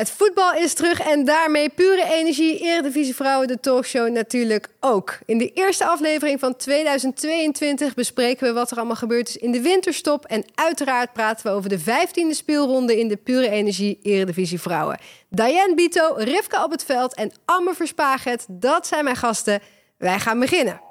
Het voetbal is terug en daarmee pure energie. Eredivisie Vrouwen, de talkshow natuurlijk ook. In de eerste aflevering van 2022 bespreken we wat er allemaal gebeurd is in de winterstop. En uiteraard praten we over de 15e speelronde in de pure energie Eredivisie Vrouwen. Diane Bito, Rivka op het veld en Amber Verspaget, dat zijn mijn gasten. Wij gaan beginnen.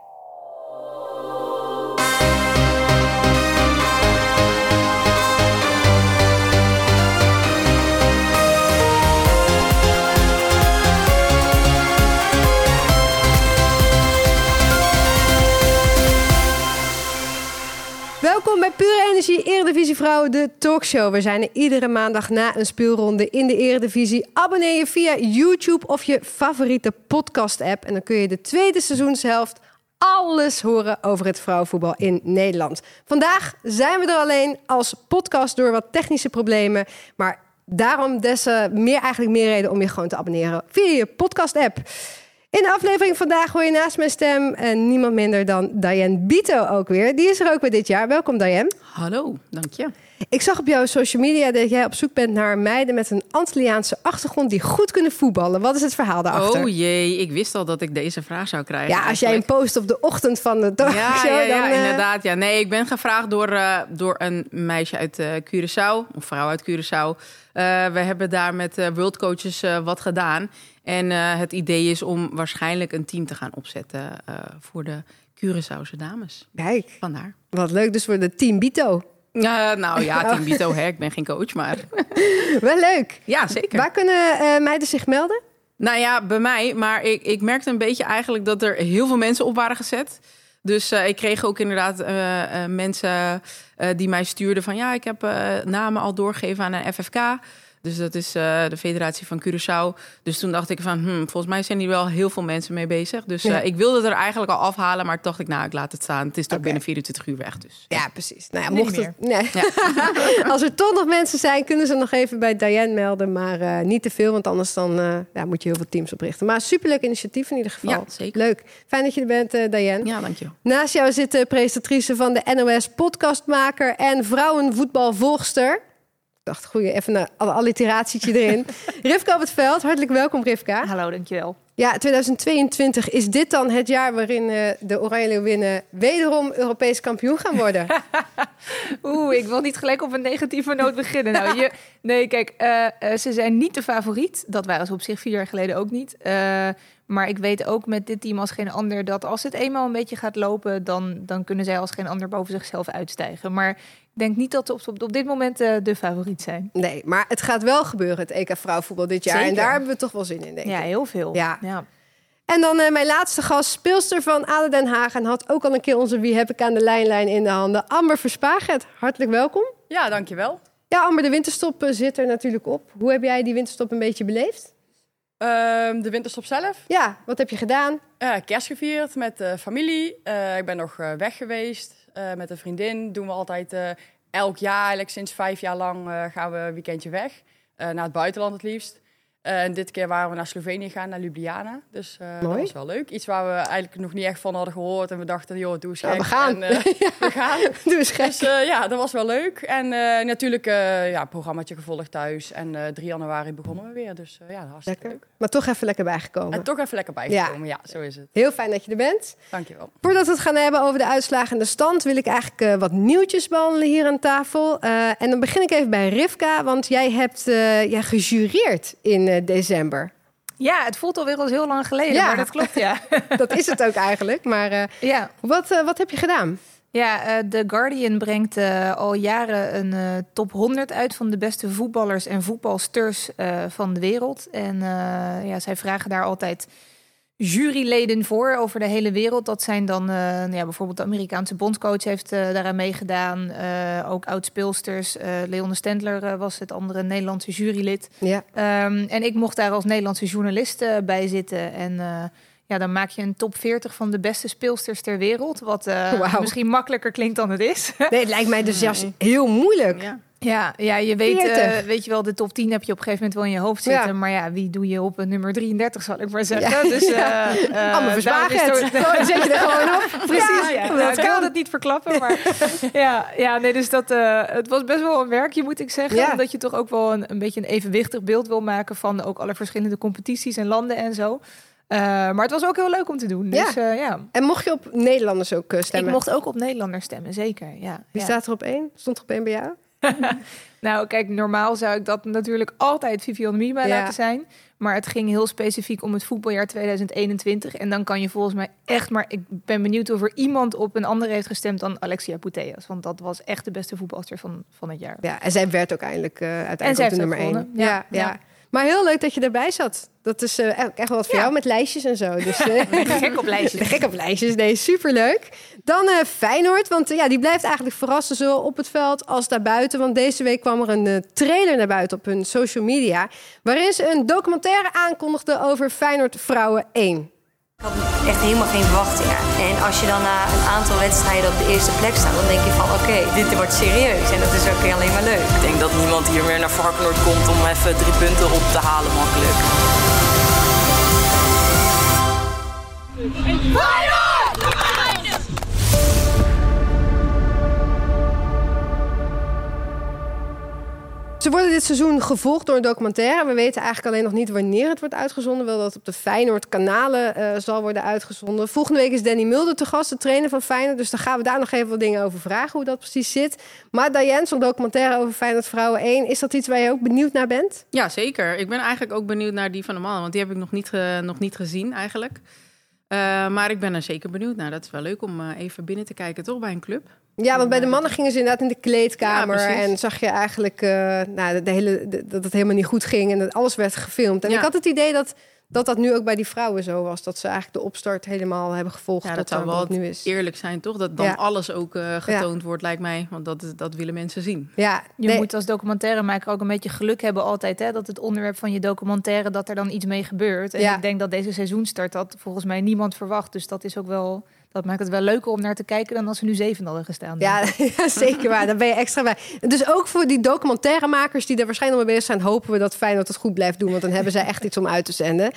Welkom bij Pure Energie Eredivisie Vrouwen, de talkshow. We zijn er iedere maandag na een speelronde in de Eredivisie. Abonneer je via YouTube of je favoriete podcast-app. En dan kun je de tweede seizoenshelft alles horen over het vrouwenvoetbal in Nederland. Vandaag zijn we er alleen als podcast door wat technische problemen. Maar daarom des meer, eigenlijk meer reden om je gewoon te abonneren via je podcast-app. In de aflevering vandaag hoor je naast mijn stem en niemand minder dan Diane Bito ook weer. Die is er ook weer dit jaar. Welkom Diane. Hallo, dank je. Ik zag op jouw social media dat jij op zoek bent naar meiden met een Antilliaanse achtergrond die goed kunnen voetballen. Wat is het verhaal daarachter? Oh jee, ik wist al dat ik deze vraag zou krijgen. Ja, als jij een post op de ochtend van de talkshow, ja, ja, ja, dan... Uh... inderdaad. Ja. Nee, ik ben gevraagd door, uh, door een meisje uit uh, Curaçao, of vrouw uit Curaçao. we hebben daar met World Coaches wat gedaan. En het idee is om waarschijnlijk een team te gaan opzetten voor de Curaçaose dames. Kijk, vandaar. Wat leuk, dus voor de Team Bito. Uh, nou ja, Team Bito, hè. ik ben geen coach, maar... Wel leuk. Ja, zeker. Waar kunnen meiden zich melden? Nou ja, bij mij. Maar ik, ik merkte een beetje eigenlijk dat er heel veel mensen op waren gezet. Dus uh, ik kreeg ook inderdaad mensen die mij stuurden van... ja, ik heb namen al doorgegeven aan een FFK... Dus dat is uh, de Federatie van Curaçao. Dus toen dacht ik van, hmm, volgens mij zijn hier wel heel veel mensen mee bezig. Dus ja. uh, ik wilde er eigenlijk al afhalen, maar dacht ik, nou, ik laat het staan. Het is toch okay. binnen 24 uur weg. Dus. Ja, precies. Nou ja, mocht het, nee. Ja. Als er toch nog mensen zijn, kunnen ze nog even bij Diane melden. Maar uh, niet te veel, want anders dan ja, moet je heel veel teams oprichten. Maar superleuk initiatief in ieder geval. Ja, zeker. Leuk. Fijn dat je er bent, Diane. Ja, dank je. Naast jou zit de presentatrice van de NOS podcastmaker en vrouwenvoetbalvolgster dacht, goeie, even een alliteratietje erin. Rivka op het veld, hartelijk welkom Rivka. Hallo, dankjewel. Ja, 2022, is dit dan het jaar waarin uh, de Oranje Leeuwinnen wederom Europees kampioen gaan worden? Oeh, ik wil niet gelijk op een negatieve noot beginnen. Nou, je, nee, kijk, uh, uh, ze zijn niet de favoriet. Dat waren ze op zich vier jaar geleden ook niet. maar ik weet ook met dit team als geen ander dat als het eenmaal een beetje gaat lopen, dan, dan kunnen zij als geen ander boven zichzelf uitstijgen. Maar denk niet dat ze op, op, op dit moment uh, de favoriet zijn. Nee, maar het gaat wel gebeuren, het EK vrouwenvoetbal dit jaar. Zeker. En daar hebben we toch wel zin in, denk ik. Ja, heel veel. Ja. ja. En dan uh, mijn laatste gast, speelster van Aden Den Haag... en had ook al een keer onze Wie heb ik aan de lijnlijn in de handen. Amber Verspaget, hartelijk welkom. Ja, dankjewel. Ja, Amber, de winterstop uh, zit er natuurlijk op. Hoe heb jij die winterstop een beetje beleefd? Uh, de winterstop zelf? Ja, wat heb je gedaan? Uh, kerst gevierd met de familie. Uh, ik ben nog weg geweest met een vriendin. Doen we altijd elk jaar, eigenlijk sinds vijf jaar lang, uh, gaan we een weekendje weg. Naar het buitenland het liefst. En dit keer waren we naar Slovenië gegaan, naar Ljubljana. Dus dat was wel leuk. Iets waar we eigenlijk nog niet echt van hadden gehoord. En we dachten, joh, doe eens gek. Ja, we gaan. En, we gaan. doe eens gek. Dus ja, dat was wel leuk. En natuurlijk ja, programmaatje gevolgd thuis. En 3 januari begonnen we weer. Dus ja, hartstikke lekker. leuk. Maar toch even lekker bijgekomen. En toch even lekker bijgekomen, ja. ja, zo is het. Heel fijn dat je er bent. Dankjewel. Voordat we het gaan hebben over de uitslagen en de stand... wil ik eigenlijk wat nieuwtjes behandelen hier aan tafel. En dan begin ik even bij Rivka, want jij hebt ja, gejureerd in december. Ja, het voelt alweer als heel lang geleden, ja. maar dat klopt, ja. dat is het ook eigenlijk. Maar ja. wat, wat heb je gedaan? Ja, The Guardian brengt uh, al jaren een uh, top 100 uit van de beste voetballers en voetbalsters uh, van de wereld. En ja, zij vragen daar altijd juryleden voor over de hele wereld. Dat zijn dan ja, bijvoorbeeld de Amerikaanse bondscoach heeft daaraan meegedaan. ook oud-speelsters. Leon Stendler was het andere Nederlandse jurylid. Ja. Um, en ik mocht daar als Nederlandse journalist bij zitten. En ja, dan maak je een top 40 van de beste speelsters ter wereld. Wat uh, wow. misschien makkelijker klinkt dan het is. Nee, het lijkt mij dus juist heel moeilijk. Ja. Ja, ja je weet, 40. eh, weet je wel, de top 10 heb je op een gegeven moment wel in je hoofd zitten. Ja. Maar ja, wie doe je op eh, nummer 33, zal ik maar zeggen. Ja. Dus, eh Ja. eh, Allemaal het. Dan zet je er gewoon op. Precies. Ja, ja. Dat Nou, ik kan. wil het niet verklappen, maar ja, ja, nee, dus dat, eh, het was best wel een werkje, moet ik zeggen. Ja. Omdat je toch ook wel een, een beetje een evenwichtig beeld wil maken van ook alle verschillende competities en landen en zo. Eh, maar het was ook heel leuk om te doen. Dus Ja. ja, ja. En mocht je op Nederlanders ook eh, ik stemmen? mocht ook op Nederlanders stemmen, zeker. Ja, Wie ja. staat er op één? Stond er op één bij jou? Nou, kijk, normaal zou ik dat natuurlijk altijd Vivian Miedema Ja. laten zijn. Maar het ging heel specifiek om het voetbaljaar 2021. En dan kan je volgens mij echt maar... Ik ben benieuwd of er iemand op een andere heeft gestemd dan Alexia Putellas. Want dat was echt de beste voetbalster van, van het jaar. Ja, en zij werd ook eindelijk eh uiteindelijk En zij ook de nummer één. Ja, ja. Maar heel leuk dat je erbij zat. Dat is eh, echt wel wat voor Ja. jou met lijstjes en zo. Dus, eh, Gek op lijstjes. Gek op lijstjes, nee, superleuk. Dan eh Feyenoord, want ja, die blijft eigenlijk verrassen, zowel op het veld als daarbuiten. Want deze week kwam er een trailer naar buiten op hun social media... waarin ze een documentaire aankondigden over Feyenoord Vrouwen 1. Ik had echt helemaal geen verwachtingen. En als je dan na een aantal wedstrijden op de eerste plek staat, dan denk je van oké, dit wordt serieus. En dat is ook alleen maar leuk. Ik denk dat niemand hier meer naar Varkenoord komt om even drie punten op te halen makkelijk. Ze worden dit seizoen gevolgd door een documentaire. We weten eigenlijk alleen nog niet wanneer het wordt uitgezonden. Wel dat het op de Feyenoord kanalen eh, zal worden uitgezonden. Volgende week is Danny Mulder te gast, de trainer van Feyenoord. Dus dan gaan we daar nog even wat dingen over vragen, hoe dat precies zit. Maar Diane, zo'n documentaire over Feyenoord Vrouwen 1... is dat iets waar je ook benieuwd naar bent? Ja, zeker. Ik ben eigenlijk ook benieuwd naar die van de mannen, want die heb ik nog niet, nog niet gezien eigenlijk. Eh, maar ik ben er zeker benieuwd naar. Dat is wel leuk om eh, even binnen te kijken, toch, bij een club. Ja, want bij de mannen gingen ze inderdaad in de kleedkamer... Ja, en zag je eigenlijk eh, nou, de, de hele, de- dat het helemaal niet goed ging... en dat alles werd gefilmd. En Ja. ik had het idee dat, dat dat nu ook bij die vrouwen zo was. Dat ze eigenlijk de opstart helemaal hebben gevolgd Ja, tot dat zou wel wat het nu is. eerlijk zijn, toch? Dat dan Ja. alles ook eh, getoond wordt, lijkt mij. Want dat, dat willen mensen zien. Ja, Je nee, moet als documentairemaker ook een beetje geluk hebben altijd. Hè? Dat het onderwerp van je documentaire, dat er dan iets mee gebeurt. En Ja. ik denk dat deze seizoenstart dat volgens mij niemand verwacht. Dus dat is ook wel... Dat maakt het wel leuker om naar te kijken dan als ze nu zeven hadden gestaan. Ja, ja, zeker waar. Daar ben je extra bij. Dus ook voor die documentairemakers die er waarschijnlijk mee bezig zijn, hopen we dat Feyenoord het goed blijft doen. Want dan hebben zij echt iets om uit te zenden.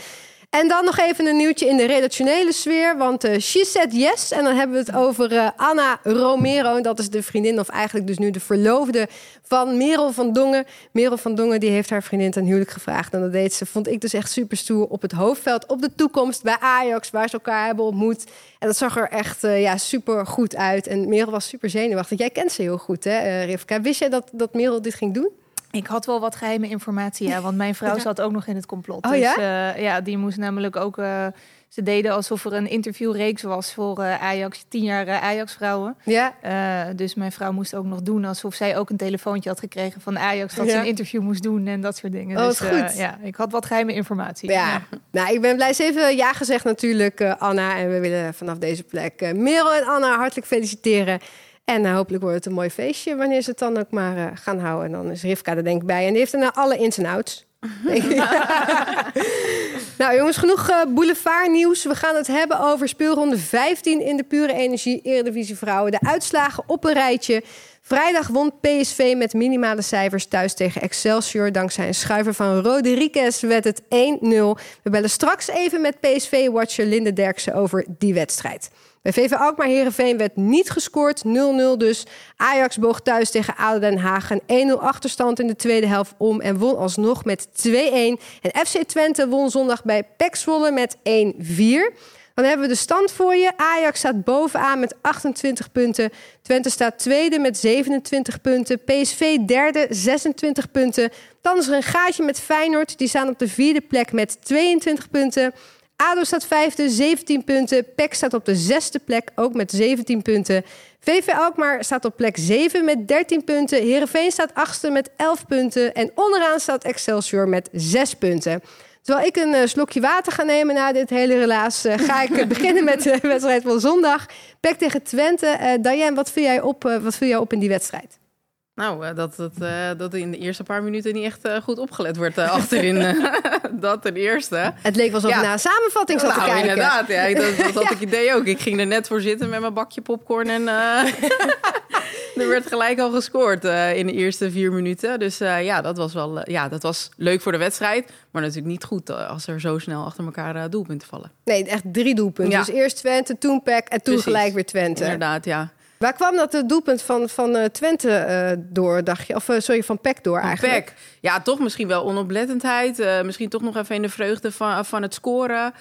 En dan nog even een nieuwtje in de redactionele sfeer. Want eh she said yes. En dan hebben we het over eh, Anna Romero. En dat is de vriendin, of eigenlijk dus nu de verloofde van Merel van Dongen. Merel van Dongen die heeft haar vriendin ten huwelijk gevraagd. En dat deed ze, vond ik dus echt super stoer, op het hoofdveld. Op de toekomst bij Ajax, waar ze elkaar hebben ontmoet. En dat zag er echt eh, ja, super goed uit. En Merel was super zenuwachtig. Jij kent ze heel goed, hè, Rivka? Wist jij dat, dat Merel dit ging doen? Ik had wel wat geheime informatie, ja. Want mijn vrouw zat ook nog in het complot. Oh, dus ja? eh, ja, die moest namelijk ook... eh, ze deden alsof er een interviewreeks was voor eh, Ajax. Tien jaar eh, Ajax-vrouwen. Ja. Dus mijn vrouw moest ook nog doen alsof zij ook een telefoontje had gekregen van Ajax. Dat Ja. ze een interview moest doen en dat soort dingen. Oh, dus goed. ja, ik had wat geheime informatie. Ja, nou, ik ben blij. Ze even ja gezegd natuurlijk, Anna. En we willen vanaf deze plek Merel en Anna hartelijk feliciteren. En eh, hopelijk wordt het een mooi feestje wanneer ze het dan ook maar eh, gaan houden. En dan is Rivka er denk ik bij. En die heeft er nou alle ins en outs. Nou jongens, genoeg eh boulevardnieuws. We gaan het hebben over speelronde 15 in de Pure Energie Eredivisie Vrouwen. De uitslagen op een rijtje. Vrijdag won PSV met minimale cijfers thuis tegen Excelsior. Dankzij een schuiver van Rodriguez werd het 1-0. We bellen straks even met PSV-watcher Linde Derksen over die wedstrijd. Bij VV Alkmaar Herenveen werd niet gescoord, 0-0 dus. Ajax boog thuis tegen ADO Den Haag een 1-0 achterstand in de tweede helft om en won alsnog met 2-1. En FC Twente won zondag bij PEC Zwolle met 1-4. Dan hebben we de stand voor je. Ajax staat bovenaan met 28 punten. Twente staat tweede met 27 punten. PSV derde, 26 punten. Dan is er een gaatje met Feyenoord. Die staan op de vierde plek met 22 punten. ADO staat vijfde, 17 punten. PEC staat op de zesde plek, ook met 17 punten. VV Alkmaar staat op plek 7 met 13 punten. Heerenveen staat achtste met 11 punten. En onderaan staat Excelsior met 6 punten. Terwijl ik een eh, slokje water ga nemen na dit hele relaas... eh, ga ik eh, beginnen met de wedstrijd van zondag. PEC tegen Twente. Diane, wat viel, jij op, wat viel jij op in die wedstrijd? Nou, eh, dat, dat, eh, dat er in de eerste paar minuten niet echt eh, goed opgelet wordt achterin. dat ten eerste. Het leek wel alsof Ja. naar een samenvatting zat te nou, kijken. inderdaad. Ja, dat, dat had ik idee ook. Ik ging er net voor zitten met mijn bakje popcorn en... er werd gelijk al gescoord in de eerste vier minuten. Dus ja, dat was wel ja, dat was leuk voor de wedstrijd. Maar natuurlijk niet goed als er zo snel achter elkaar doelpunten vallen. Nee, echt drie doelpunten. Ja. Dus eerst Twente, toen PEC en toen Precies. gelijk weer Twente. Inderdaad, ja. Waar kwam dat het doelpunt van, van eh, Twente eh, door, dacht je? Of eh, sorry, van PEC door eigenlijk? Pek. Ja, toch misschien wel onoplettendheid. misschien toch nog even in de vreugde van, van het scoren.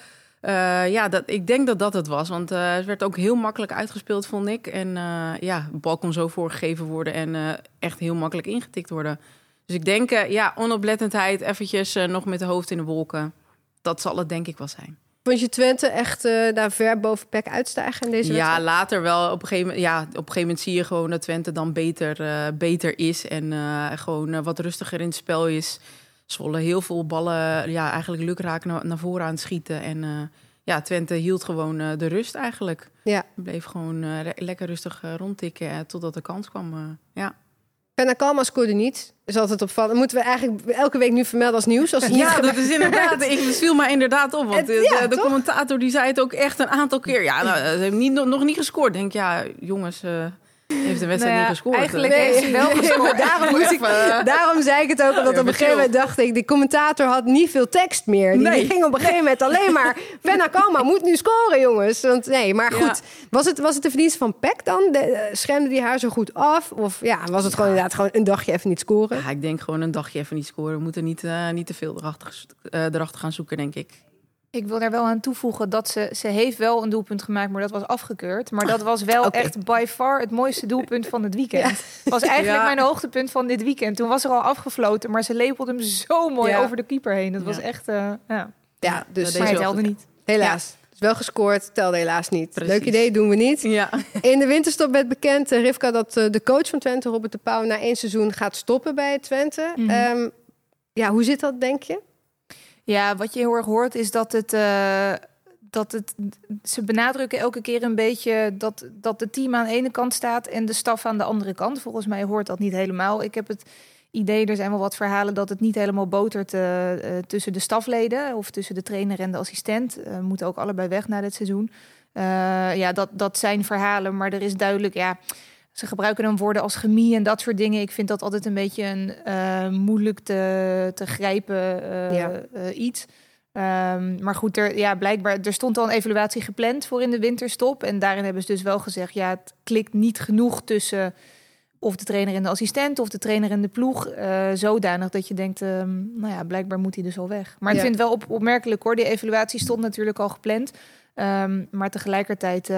Ja, dat, ik denk dat dat het was. Want het werd ook heel makkelijk uitgespeeld, vond ik. En ja, de bal kon zo voorgegeven worden en echt heel makkelijk ingetikt worden. Dus ik denk, ja, onoplettendheid, eventjes nog met de hoofd in de wolken. Dat zal het denk ik wel zijn. Vond je Twente echt eh, daar ver boven PEC uitstijgen in deze Ja, wedstrijd? later wel. Op een, gegeven moment, ja, op een gegeven moment zie je gewoon dat Twente dan beter, eh, beter is. En eh, gewoon wat rustiger in het spel is. Zwolle heel veel ballen, ja, eigenlijk lukraak naar, naar voren aan het schieten. En ja, Twente hield gewoon de rust eigenlijk. Ja. Bleef gewoon le- lekker rustig rondtikken totdat de kans kwam. ja. Penna Kalma scoorde niet. Is altijd opvallend. Moeten we eigenlijk elke week nu vermelden als nieuws? Als het niet ja, dat is inderdaad. Ik viel mij inderdaad op. Want Het- de, ja, de toch? commentator die zei het ook echt een aantal keer. Ja, nou, ze hebben niet, nog, niet gescoord. Denk ja, jongens, eh, heeft de wedstrijd Nou ja, niet gescoord. eigenlijk Eh, heeft ze wel gescoord. Daarom, moest ik, daarom zei ik het ook, omdat op een gegeven moment dacht ik... die commentator had niet veel tekst meer. Die, Nee. die ging op een gegeven moment alleen maar... Penna Kalma moet nu scoren, jongens. Want, nee, maar goed. Ja. Was, het, was het de verdienste van Peck dan? De, eh, schermde die haar zo goed af? Of ja, was het gewoon inderdaad gewoon een dagje even niet scoren? Ja, ik denk gewoon een dagje even niet scoren. We moeten niet, eh, niet te veel erachter, eh, erachter gaan zoeken, denk ik. Ik wil daar wel aan toevoegen dat ze, ze heeft wel een doelpunt gemaakt, maar dat was afgekeurd. Maar dat was wel echt by far het mooiste doelpunt van het weekend. Het was eigenlijk Ja. mijn hoogtepunt van dit weekend. Toen was er al afgefloten, maar ze lepelde hem zo mooi Ja. over de keeper heen. Dat was Ja. echt, eh, ja. Ja, dus Maar wel telde niet. helaas. Is wel gescoord, telde helaas niet. Precies. Leuk idee, doen we niet. Ja. In de winterstop werd bekend, eh, Rivka, dat eh, de coach van Twente, Robert de Pauw, na één seizoen gaat stoppen bij Twente. Mhm. Ehm, ja, hoe zit dat, denk je? Ja, wat je heel erg hoort is dat het. eh, dat het, ze benadrukken elke keer een beetje dat, dat het team aan de ene kant staat en de staf aan de andere kant. Volgens mij hoort dat niet helemaal. Ik heb het idee, er zijn wel wat verhalen dat het niet helemaal botert eh, eh, tussen de stafleden of tussen de trainer en de assistent. Moeten ook allebei weg na dit seizoen. Ja, dat, dat zijn verhalen, maar er is duidelijk, ja, ze gebruiken dan woorden als chemie en dat soort dingen. Ik vind dat altijd een beetje een eh, moeilijk te, te grijpen eh, Ja. eh, iets. Ehm, maar goed, er, ja, blijkbaar, er stond al een evaluatie gepland voor in de winterstop. En daarin hebben ze dus wel gezegd, ja, het klikt niet genoeg tussen of de trainer en de assistent of de trainer en de ploeg. zodanig dat je denkt, ehm, nou ja, blijkbaar moet hij dus al weg. Maar Ja. ik vind het wel op, opmerkelijk hoor, die evaluatie stond natuurlijk al gepland. Ehm, maar tegelijkertijd,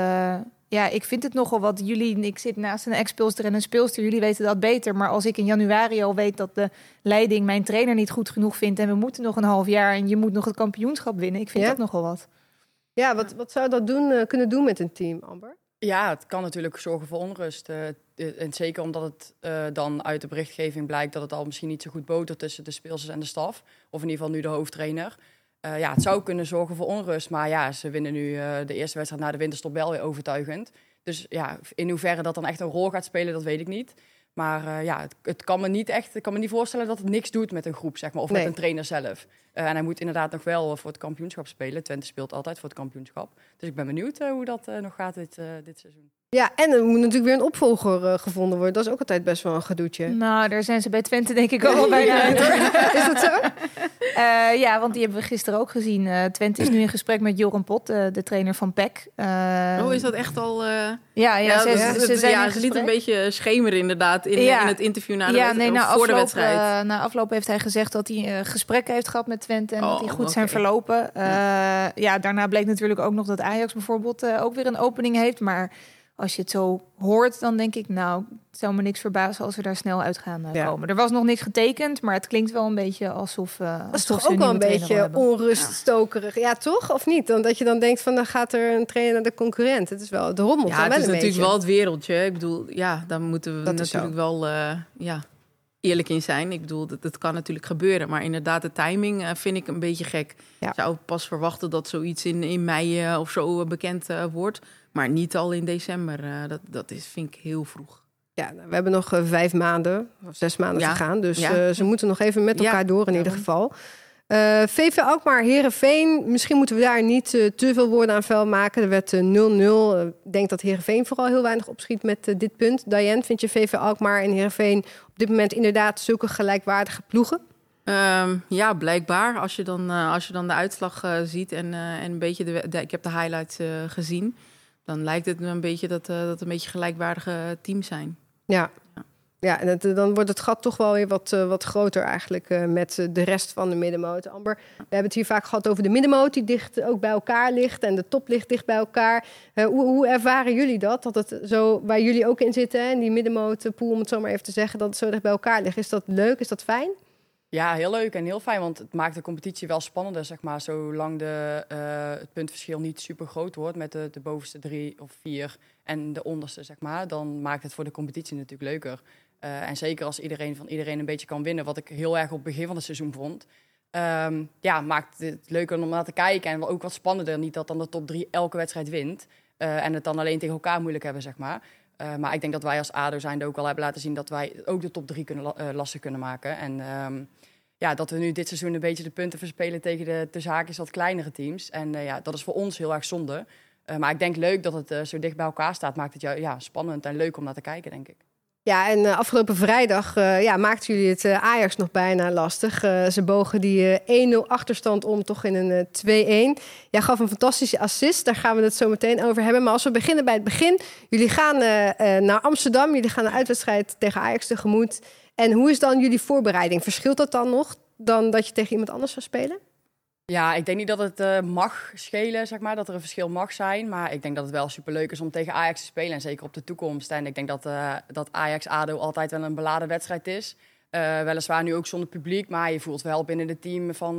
ja, ik vind het nogal wat. Jullie, ik zit naast een ex-speelster en een speelster, jullie weten dat beter. Maar als ik in januari al weet dat de leiding mijn trainer niet goed genoeg vindt... en we moeten nog een half jaar en je moet nog het kampioenschap winnen... ik vind Ja? dat nogal wat. Ja, wat, wat zou dat doen, eh, kunnen doen met een team, Amber? Ja, het kan natuurlijk zorgen voor onrust. eh, eh, en zeker omdat het eh, dan uit de berichtgeving blijkt dat het al misschien niet zo goed botert tussen de speelsters en de staf. Of in ieder geval nu de hoofdtrainer. Eh, ja, het zou kunnen zorgen voor onrust. Maar ja, ze winnen nu eh, de eerste wedstrijd na de winterstop wel weer overtuigend. Dus ja, in hoeverre dat dan echt een rol gaat spelen, dat weet ik niet. Maar eh, ja, het, het kan me niet echt, ik kan me niet voorstellen dat het niks doet met een groep, zeg maar, of Nee. met een trainer zelf. En hij moet inderdaad nog wel voor het kampioenschap spelen. Twente speelt altijd voor het kampioenschap. Dus ik ben benieuwd hoe dat nog gaat dit, dit seizoen. Ja, en er moet natuurlijk weer een opvolger eh, gevonden worden. Dat is ook altijd best wel een gedoetje. Nou, daar zijn ze bij Twente denk ik al wel bijna uit. Is dat zo? Eh, ja, want die hebben we gisteren ook gezien. Eh, Twente is nu in gesprek met Joran Pot, eh, de trainer van PEC. Eh, oh, is dat echt al... eh, Ja, ja, ze, dat- ze zijn ja, in ze liet een beetje schemeren inderdaad in, Ja. in het interview na de, ja, nee, na voor afloop, de wedstrijd. eh, na afloop heeft hij gezegd dat hij eh, gesprekken heeft gehad met Twente en dat die Oh, goed zijn verlopen. Eh, ja, daarna bleek natuurlijk ook nog dat Ajax bijvoorbeeld eh, ook weer een opening heeft. Maar als je het zo hoort, dan denk ik, nou, het zou me niks verbazen als we daar snel uit gaan eh, Ja. komen. Er was nog niks getekend, maar het klinkt wel een beetje alsof. eh Dat is alsof toch ook wel een beetje onruststokerig. Ja, toch? Of niet? Dan dat je dan denkt van, dan gaat er een trainer naar de concurrent. Het is wel, de rommel Ja, het wel is een natuurlijk beetje. wel het wereldje. Ik bedoel, ja, daar moeten we Dat natuurlijk wel eh, ja, eerlijk in zijn. Ik bedoel, dat, dat kan natuurlijk gebeuren. Maar inderdaad, de timing vind ik een beetje gek. Ja. Ik zou pas verwachten dat zoiets in, in mei of zo bekend wordt. Maar niet al in december. eh, dat, dat is, vind ik heel vroeg. Ja, nou, we hebben nog eh, vijf maanden of zes maanden Ja. te gaan. Dus Ja. eh, ze moeten nog even met Ja. elkaar door in ieder geval. Uh, VV Alkmaar, Herenveen. Misschien moeten we daar niet uh, te veel woorden aan vuil maken. Er werd 0-0. Uh, Ik denk dat Herenveen vooral heel weinig opschiet met dit punt. Diane, vind je VV Alkmaar en Herenveen op dit moment inderdaad zulke gelijkwaardige ploegen? Um, ja, blijkbaar. Als je dan, als je dan de uitslag ziet en, en een beetje de, de, Ik heb de highlights gezien. Dan lijkt het een beetje dat, dat een beetje gelijkwaardige teams zijn. Ja, ja, en het, dan wordt het gat toch wel weer wat, uh, wat groter eigenlijk uh, met uh, de rest van de middenmoot. Amber, we hebben het hier vaak gehad over de middenmoot die dicht ook bij elkaar ligt en de top ligt dicht bij elkaar. hoe, hoe ervaren jullie dat? Dat het zo waar jullie ook in zitten, en die middenmootpool om het zo maar even te zeggen, dat het zo dicht bij elkaar ligt. Is dat leuk? Is dat fijn? Ja, heel leuk en heel fijn, want het maakt de competitie wel spannender, zeg maar. Zolang de, het puntverschil niet super groot wordt met de, de bovenste drie of vier en de onderste, zeg maar, dan maakt het voor de competitie natuurlijk leuker. Uh, en zeker als iedereen van iedereen een beetje kan winnen, wat ik heel erg op het begin van het seizoen vond. Um, ja, maakt het leuker om naar te kijken en ook wat spannender. Niet dat dan de top drie elke wedstrijd wint uh, en het dan alleen tegen elkaar moeilijk hebben, zeg maar. Uh, maar ik denk dat wij als ADO zijnde ook al hebben laten zien dat wij ook de top drie kunnen, lastig kunnen maken. En um, ja, dat we nu dit seizoen een beetje de punten verspelen tegen de, de zaakjes wat kleinere teams. En ja, dat is voor ons heel erg zonde. maar ik denk leuk dat het zo dicht bij elkaar staat, maakt het ja, spannend en leuk om naar te kijken, denk ik. Ja, en uh, afgelopen vrijdag uh, ja, maakten jullie het uh, Ajax nog bijna lastig. ze bogen die 1-0 achterstand om toch in een 2-1. Jij gaf een fantastische assist, daar gaan we het zo meteen over hebben. Maar als we beginnen bij het begin. Jullie gaan naar Amsterdam, jullie gaan een uitwedstrijd tegen Ajax tegemoet. En hoe is dan jullie voorbereiding? Verschilt dat dan nog dan dat je tegen iemand anders zou spelen? Ja, ik denk niet dat het uh, mag schelen, zeg maar, dat er een verschil mag zijn. Maar ik denk dat het wel superleuk is om tegen Ajax te spelen. En zeker op de toekomst. En ik denk dat, uh, dat Ajax-ADO altijd wel een beladen wedstrijd is. Uh, weliswaar nu ook zonder publiek, maar je voelt wel binnen het team van...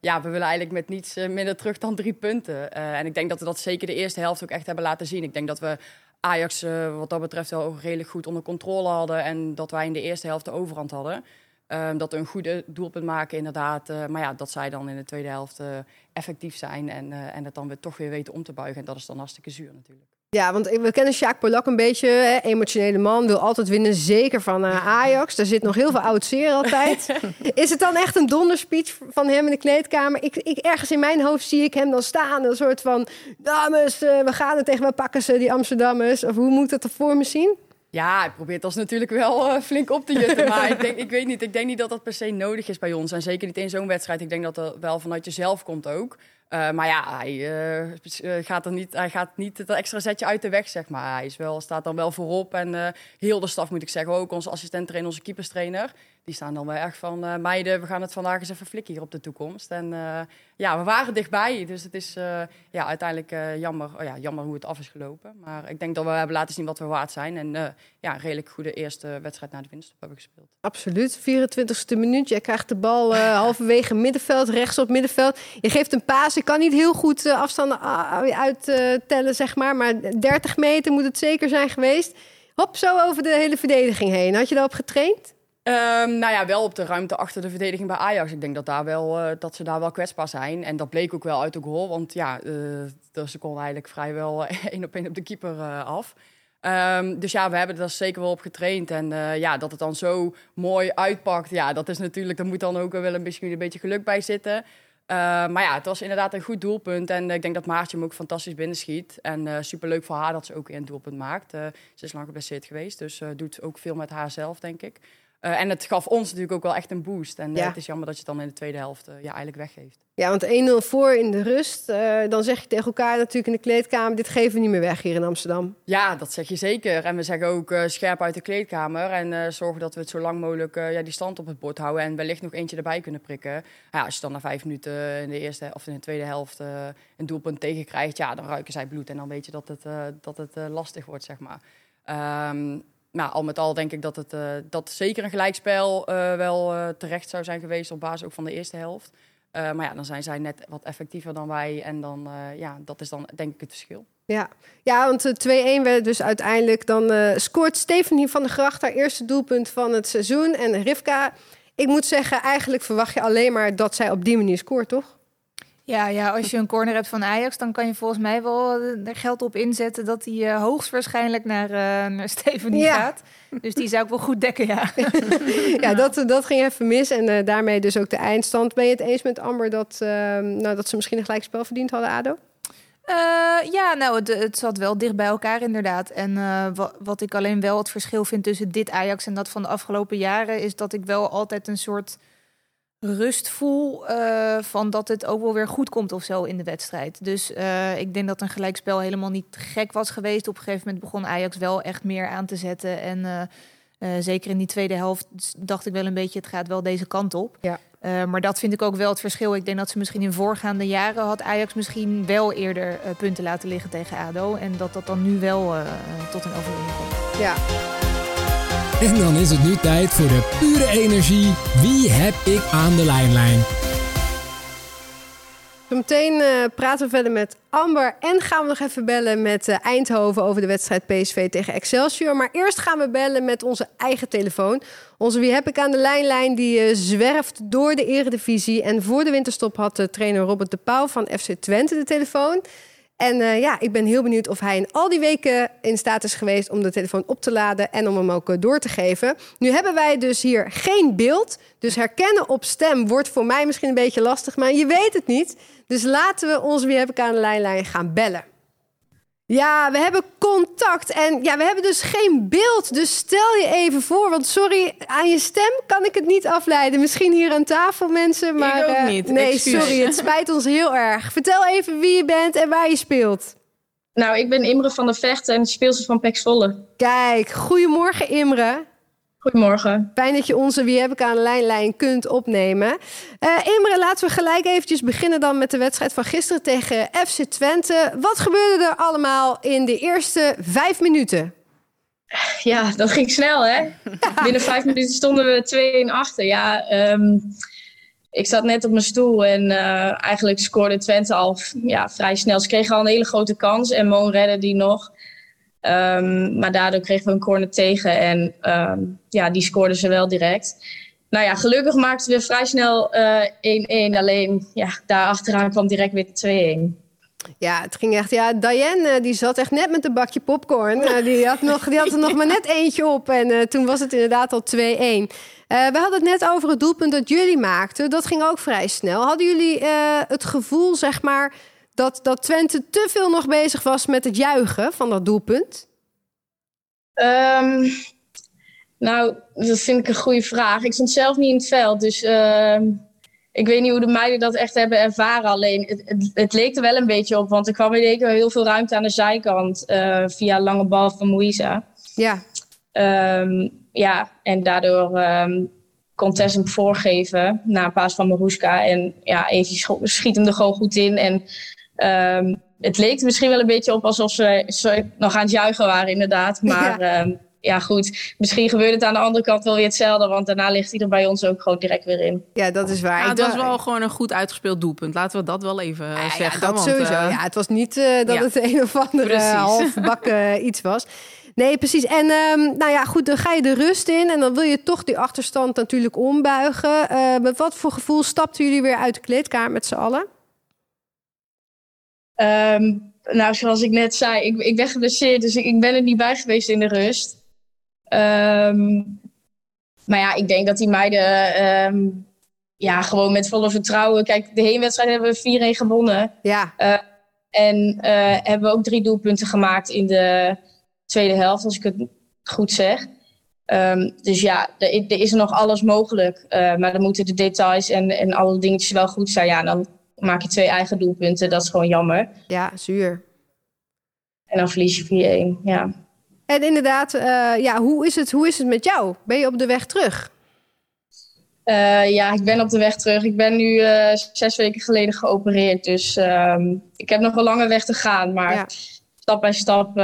ja, we willen eigenlijk met niets minder terug dan drie punten. en ik denk dat we dat zeker de eerste helft ook echt hebben laten zien. Ik denk dat we Ajax wat dat betreft wel redelijk goed onder controle hadden. En dat wij in de eerste helft de overhand hadden. Um, dat we een goede doelpunt maken, inderdaad. Uh, maar ja, dat zij dan in de tweede helft uh, effectief zijn en, uh, en het dan weer toch weer weten om te buigen. En dat is dan hartstikke zuur natuurlijk. Ja, want we kennen Sjaak Polak een beetje, hè, emotionele man, wil altijd winnen, zeker van Ajax. Daar zit nog heel veel oud zeer altijd. is het dan echt een donderspeech van hem in de kleedkamer? Ik, ik, ergens in mijn hoofd zie ik hem dan staan, een soort van, dames, we gaan er tegen, we pakken ze, die Amsterdammers. Of hoe moet dat er voor me zien? Ja, hij probeert ons natuurlijk wel uh, flink op te jutten. Maar ik, denk, ik weet niet, ik denk niet dat dat per se nodig is bij ons. En zeker niet in zo'n wedstrijd. Ik denk dat dat wel vanuit jezelf komt ook. Uh, maar ja, hij, uh, gaat er niet, hij gaat niet het extra zetje uit de weg, zeg maar. Hij is wel, staat dan wel voorop. En heel de staf, moet ik zeggen, ook onze assistent en onze keeperstrainer die staan dan wel erg van meiden, we gaan het vandaag eens even flikken hier op de toekomst. En ja, we waren dichtbij, dus het is ja, uiteindelijk jammer, oh ja, jammer hoe het af is gelopen. Maar ik denk dat we hebben laten zien wat we waard zijn. En ja, een redelijk goede eerste wedstrijd naar de winst hebben gespeeld. Absoluut, 24e minuut. Jij krijgt de bal halverwege middenveld, rechts op middenveld. Je geeft een paas, ik kan niet heel goed afstanden uittellen, zeg maar. Maar 30 meter moet het zeker zijn geweest. Hop, zo over de hele verdediging heen. Had je daarop getraind? Um, nou ja, wel op de ruimte achter de verdediging bij Ajax. Ik denk dat, daar wel, uh, dat ze daar wel kwetsbaar zijn. En dat bleek ook wel uit de goal. Want ja, uh, ze konden eigenlijk vrijwel één op één op de keeper af. Um, dus ja, we hebben er zeker wel op getraind. En ja, dat het dan zo mooi uitpakt. Ja, dat is natuurlijk, daar moet dan ook wel een beetje, een beetje geluk bij zitten. Maar ja, het was inderdaad een goed doelpunt. En ik denk dat Maartje hem ook fantastisch binnenschiet. En superleuk voor haar dat ze ook een doelpunt maakt. ze is lang geblesseerd geweest, dus doet ook veel met haar zelf, denk ik. Uh, en het gaf ons natuurlijk ook wel echt een boost. En uh, het is jammer dat je het dan in de tweede helft uh, ja, eigenlijk weggeeft. Ja, want 1-0 voor in de rust. dan zeg je tegen elkaar natuurlijk in de kleedkamer... dit geven we niet meer weg hier in Amsterdam. Ja, dat zeg je zeker. En we zeggen ook scherp uit de kleedkamer. En zorgen dat we het zo lang mogelijk ja, die stand op het bord houden. En wellicht nog eentje erbij kunnen prikken. Ja, als je dan na vijf minuten in de eerste of in de tweede helft een doelpunt tegenkrijgt... ja, dan ruiken zij bloed. En dan weet je dat het, dat het lastig wordt, zeg maar. Um, nou, al met al denk ik dat het dat zeker een gelijkspel wel terecht zou zijn geweest op basis ook van de eerste helft. Maar ja, dan zijn zij net wat effectiever dan wij. En dan, ja, dat is dan denk ik het verschil. Ja, ja want 2-1 werd dus uiteindelijk. Dan scoort Stephanie van der Gracht haar eerste doelpunt van het seizoen. En Rivka, ik moet zeggen, eigenlijk verwacht je alleen maar dat zij op die manier scoort, toch? Ja, ja, als je een corner hebt van Ajax, dan kan je volgens mij wel eh, er geld op inzetten dat hij uh, hoogstwaarschijnlijk naar, uh, naar Ja. gaat. Dus die zou ik wel goed dekken, ja. Ja, dat, dat ging even mis. En daarmee dus ook de eindstand. Ben je het eens met Amber dat, ehm, nou, dat ze misschien een gelijkspel verdiend hadden, ADO? Ja, nou, het, het zat wel dicht bij elkaar inderdaad. En wa- wat ik alleen wel het verschil vind tussen dit Ajax en dat van de afgelopen jaren... is dat ik wel altijd een soort rust voel eh, van dat het ook wel weer goed komt of zo in de wedstrijd. Dus eh, ik denk dat een gelijkspel helemaal niet gek was geweest. Op een gegeven moment begon Ajax wel echt meer aan te zetten. En eh, zeker in die tweede helft dacht ik wel een beetje, het gaat wel deze kant op. Ja. Maar dat vind ik ook wel het verschil. Ik denk dat ze misschien in voorgaande jaren had Ajax misschien wel eerder punten laten liggen tegen ADO. En dat dat dan nu wel tot een overwinning komt. Ja. En dan is het nu tijd voor de pure energie. Wie heb ik aan de lijnlijn? Zometeen eh, praten we verder met Amber en gaan we nog even bellen met eh, Eindhoven over de wedstrijd PSV tegen Excelsior. Maar eerst gaan we bellen met onze eigen telefoon. Onze Wie heb ik aan de lijnlijn die eh, zwerft door de eredivisie. En voor de winterstop had de trainer Robert de Pauw van FC Twente de telefoon. En eh, ja, ik ben heel benieuwd of hij in al die weken in staat is geweest om de telefoon op te laden en om hem ook eh, door te geven. Nu hebben wij dus hier geen beeld. Dus herkennen op stem wordt voor mij misschien een beetje lastig, maar je weet het niet. Dus laten we ons wie heb ik aan de lijnlijn gaan bellen. Ja, we hebben contact en ja, we hebben dus geen beeld. Dus stel je even voor, want sorry, aan je stem kan ik het niet afleiden. Misschien hier aan tafel mensen, maar ook eh, niet. nee, sorry, het spijt ons heel erg. Vertel even wie je bent en waar je speelt. Nou, ik ben Imre van der Vechten en speelster van Pek Zwolle. Kijk, goedemorgen Imre. Goedemorgen. Fijn dat je onze Wie heb ik aan de lijnlijn kunt opnemen. Eh, Imre, laten we gelijk eventjes beginnen dan met de wedstrijd van gisteren tegen FC Twente. Wat gebeurde er allemaal in de eerste vijf minuten? Ja, dat ging snel, hè? Binnen vijf minuten stonden we 2-1 achter. Ja, ehm, ik zat net op mijn stoel en eh, eigenlijk scoorde Twente al ja, vrij snel. Ze kregen al een hele grote kans en Moon redde die nog. Ehm, maar daardoor kregen we een corner tegen en ehm, ja, die scoorden ze wel direct. Nou ja, gelukkig maakten we vrij snel eh, 1-1. Alleen ja, daar achteraan kwam direct weer 2-1. Ja, het ging echt. Ja, Diane eh, die zat echt net met een bakje popcorn. Eh, die, had nog, die had er nog maar net eentje op. En eh, toen was het inderdaad al 2-1. Eh, we hadden het net over het doelpunt dat jullie maakten. Dat ging ook vrij snel. Hadden jullie eh, het gevoel, zeg maar, dat, dat Twente te veel nog bezig was met het juichen van dat doelpunt? Ehm, nou, dat vind ik een goede vraag. Ik stond zelf niet in het veld, dus ehm, ik weet niet hoe de meiden dat echt hebben ervaren. Alleen, het, het, het leek er wel een beetje op, want er kwam in één keer heel veel ruimte aan de zijkant eh, via lange bal van Moïsa. Ja, Ehm, ja, en daardoor ehm, kon Tess hem voorgeven na een paas van Maruska. En ja, Evie schiet hem er gewoon goed in. En ehm, het leek misschien wel een beetje op alsof ze, ze nog aan het juichen waren, inderdaad. Maar Ja. ja, ja goed, misschien gebeurt het aan de andere kant wel weer hetzelfde. Want daarna ligt hij er bij ons ook gewoon direct weer in. ja, dat is waar. Ja, Ik het was wel gewoon een goed uitgespeeld doelpunt. Laten we dat wel even eh, Ja, zeggen. dat want, sowieso. eh, ja, het was niet eh, dat ja. het een of andere halfbakken iets was. Nee, precies. En ehm, nou ja, goed, dan ga je de rust in en dan wil je toch die achterstand natuurlijk ombuigen. Eh, met wat voor gevoel stapten jullie weer uit de kleedkamer met z'n allen? Ehm, nou, zoals ik net zei, ik, ik ben geblesseerd, dus ik, ik ben er niet bij geweest in de rust. Ehm, maar ja, ik denk dat die meiden ehm, ja, gewoon met volle vertrouwen... Kijk, de heenwedstrijd hebben we 4-1 gewonnen. Ja, En eh, hebben we ook drie doelpunten gemaakt in de tweede helft, als ik het goed zeg. Dus ja, er, er is nog alles mogelijk. Eh, maar dan moeten de details en, en alle dingetjes wel goed zijn. Ja, dan maak je twee eigen doelpunten. Dat is gewoon jammer. ja, zuur. En dan verlies je 4-1. Ja. En inderdaad, eh, ja, hoe, is het, hoe is het met jou? Ben je op de weg terug? Eh, ja, ik ben op de weg terug. Ik ben nu eh, zes weken geleden geopereerd. Dus ehm, ik heb nog een lange weg te gaan. Maar Ja. stap bij stap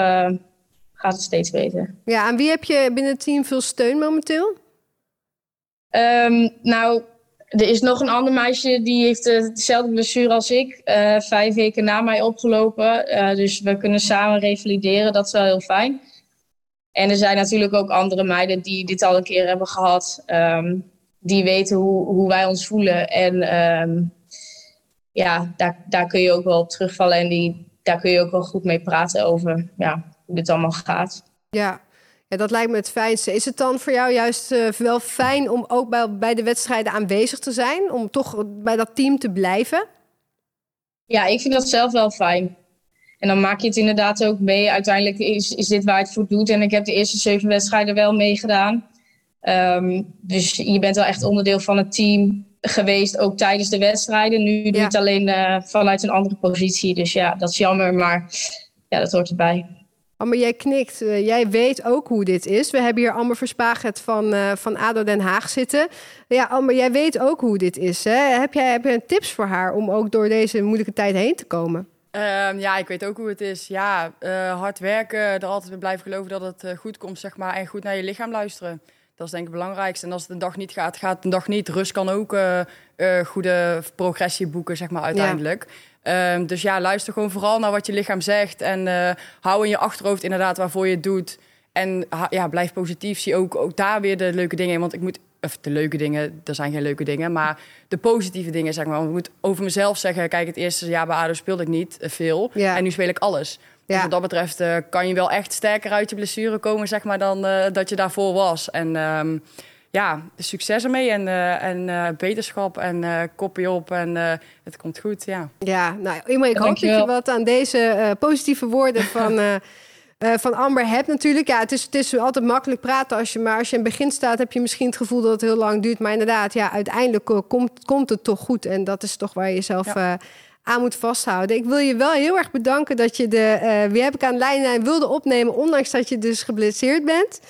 gaat het steeds beter. Ja, aan wie heb je binnen het team veel steun momenteel? Ehm, nou, er is nog een ander meisje die heeft eh, dezelfde blessure als ik. eh, vijf weken na mij opgelopen. Eh, dus we kunnen samen revalideren. Dat is wel heel fijn. En er zijn natuurlijk ook andere meiden die dit al een keer hebben gehad. ehm, die weten hoe, hoe wij ons voelen. En ehm, ja, daar, daar kun je ook wel op terugvallen. En die, daar kun je ook wel goed mee praten over ja, hoe dit allemaal gaat. Ja. Ja, dat lijkt me het fijnste. Is het dan voor jou juist uh, wel fijn om ook bij, bij de wedstrijden aanwezig te zijn? Om toch bij dat team te blijven? Ja, ik vind dat zelf wel fijn. En dan maak je het inderdaad ook mee. Uiteindelijk is, is dit waar het voor doet. En ik heb de eerste zeven wedstrijden wel meegedaan. Um, dus je bent wel echt onderdeel van het team geweest, ook tijdens de wedstrijden. Nu doe je het alleen uh, vanuit een andere positie. Dus ja, dat is jammer, maar ja, dat hoort erbij. Amber, jij knikt. Uh, jij weet ook hoe dit is. We hebben hier Amber Verspaget van, uh, van ADO Den Haag zitten. Ja, Amber, jij weet ook hoe dit is. Hè? Heb, jij, heb je tips voor haar om ook door deze moeilijke tijd heen te komen? Um, ja, ik weet ook hoe het is. Ja, uh, hard werken, er altijd weer blijven geloven dat het goed komt, zeg maar. En goed naar je lichaam luisteren. Dat is denk ik het belangrijkste. En als het een dag niet gaat, gaat het een dag niet. Rust kan ook goede progressie boeken, zeg maar, uiteindelijk. Ja. Um, dus ja, luister gewoon vooral naar wat je lichaam zegt. En hou in je achterhoofd inderdaad waarvoor je het doet. En ja, blijf positief. Zie ook, ook daar weer de leuke dingen in. Want ik moet of de leuke dingen, er zijn geen leuke dingen, maar de positieve dingen, zeg maar. Want ik moet over mezelf zeggen, kijk, het eerste jaar bij ADO speelde ik niet uh, veel. Ja. En nu speel ik alles. Ja. Dus wat dat betreft uh, kan je wel echt sterker uit je blessure komen, zeg maar, dan uh, dat je daarvoor was. En um, ja, succes ermee en, en beterschap en kopje op en het komt goed, ja. Ja, nou, ik hoop dat je wat aan deze positieve woorden van... Uh, van Amber hebt natuurlijk. Ja, het is, het is altijd makkelijk praten als je, maar als je in het begin staat, heb je misschien het gevoel dat het heel lang duurt. Maar inderdaad, ja, uiteindelijk uh, komt, komt het toch goed. En dat is toch waar je jezelf ja. uh, aan moet vasthouden. Ik wil je wel heel erg bedanken dat je de Wie heb ik aan de lijn wilde opnemen, ondanks dat je dus geblesseerd bent.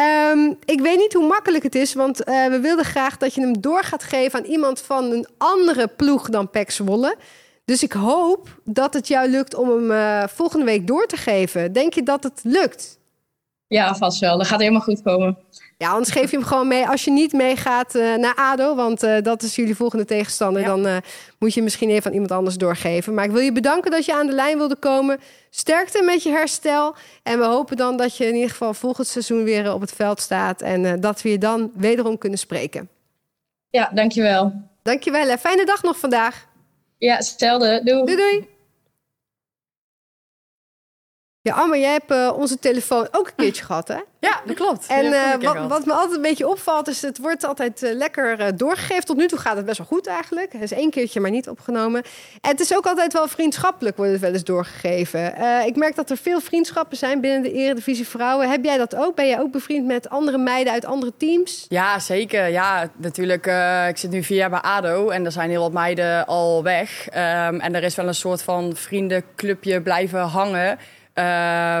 Um, ik weet niet hoe makkelijk het is, want we wilden graag dat je hem door gaat geven aan iemand van een andere ploeg dan Pek Zwolle. Dus ik hoop dat het jou lukt om hem uh, volgende week door te geven. Denk je dat het lukt? Ja, vast wel. Dat gaat helemaal goed komen. Ja, anders geef je hem gewoon mee. Als je niet meegaat uh, naar ADO, want uh, dat is jullie volgende tegenstander... Ja. dan moet je misschien even aan iemand anders doorgeven. Maar ik wil je bedanken dat je aan de lijn wilde komen. Sterkte met je herstel. En we hopen dan dat je in ieder geval volgend seizoen weer op het veld staat... en dat we je dan wederom kunnen spreken. Ja, dankjewel. Dankjewel. Hè. Fijne dag nog vandaag. Ja, hetzelfde. Doei. Doei, doei. Ja, Amber, jij hebt uh, onze telefoon ook een keertje gehad, hè? Ja, dat klopt. En uh, wat, wat, me altijd een beetje opvalt, is het wordt altijd uh, lekker doorgegeven. Tot nu toe gaat het best wel goed eigenlijk. Het is één keertje maar niet opgenomen. En het is ook altijd wel vriendschappelijk, wordt het wel eens doorgegeven. ik merk dat er veel vriendschappen zijn binnen de Eredivisie Vrouwen. Heb jij dat ook? Ben jij ook bevriend met andere meiden uit andere teams? Ja, zeker. Ja, natuurlijk. ik zit nu vier jaar bij ADO en er zijn heel wat meiden al weg. Um, en er is wel een soort van vriendenclubje blijven hangen... Uh,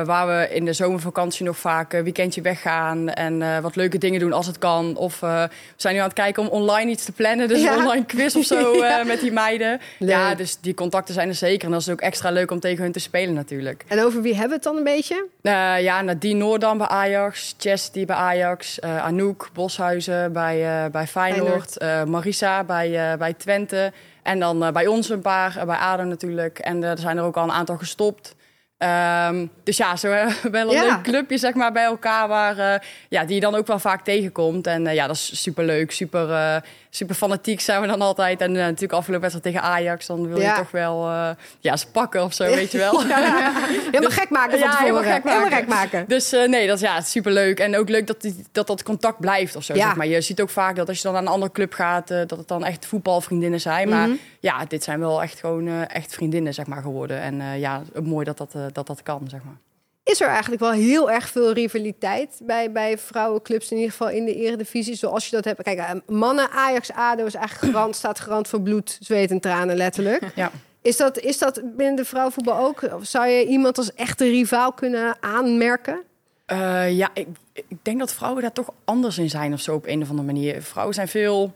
waar we in de zomervakantie nog vaak een weekendje weggaan en uh, wat leuke dingen doen als het kan. Of uh, we zijn nu aan het kijken om online iets te plannen, dus ja. een online quiz of zo ja. met die meiden. Leuk. Ja, dus die contacten zijn er zeker. En dat is ook extra leuk om tegen hun te spelen natuurlijk. En over wie hebben we het dan een beetje? ja, Nadine Noordam bij Ajax, Chess die bij Ajax, Anouk Boshuizen bij, bij Feyenoord, Feyenoord. Marisa bij, bij Twente. En dan bij ons een paar, bij ADO natuurlijk. En er zijn er ook al een aantal gestopt. Um, dus ja, zo wel een ja. leuk clubje zeg maar, bij elkaar waar, uh, ja, die je dan ook wel vaak tegenkomt. En uh, ja, dat is super leuk, super, super fanatiek zijn we dan altijd. En natuurlijk afgelopen wedstrijd tegen Ajax, dan wil ja. je toch wel ja, ze pakken of zo, weet je wel. Ja, helemaal dus, gek maken van ja, helemaal gek maken. Helemaal gek maken. Dus nee, dat is ja, super leuk. En ook leuk dat, die, dat dat contact blijft of zo. Zeg maar. Je ziet ook vaak dat als je dan naar een andere club gaat, dat het dan echt voetbalvriendinnen zijn. Mm -hmm. Maar ja, dit zijn wel echt gewoon echt vriendinnen zeg maar, geworden. En ja, mooi dat dat, dat, dat kan, zeg maar. Is er eigenlijk wel heel erg veel rivaliteit bij, bij vrouwenclubs, in ieder geval in de eredivisie, zoals je dat hebt? Kijk, mannen, Ajax, ADO is eigenlijk garant, staat garant voor bloed, zweet en tranen, letterlijk. Ja. Is dat, is dat binnen de vrouwenvoetbal ook? Of zou je iemand als echte rivaal kunnen aanmerken? Uh, ja, ik, ik, denk dat vrouwen daar toch anders in zijn of zo op een of andere manier. Vrouwen zijn veel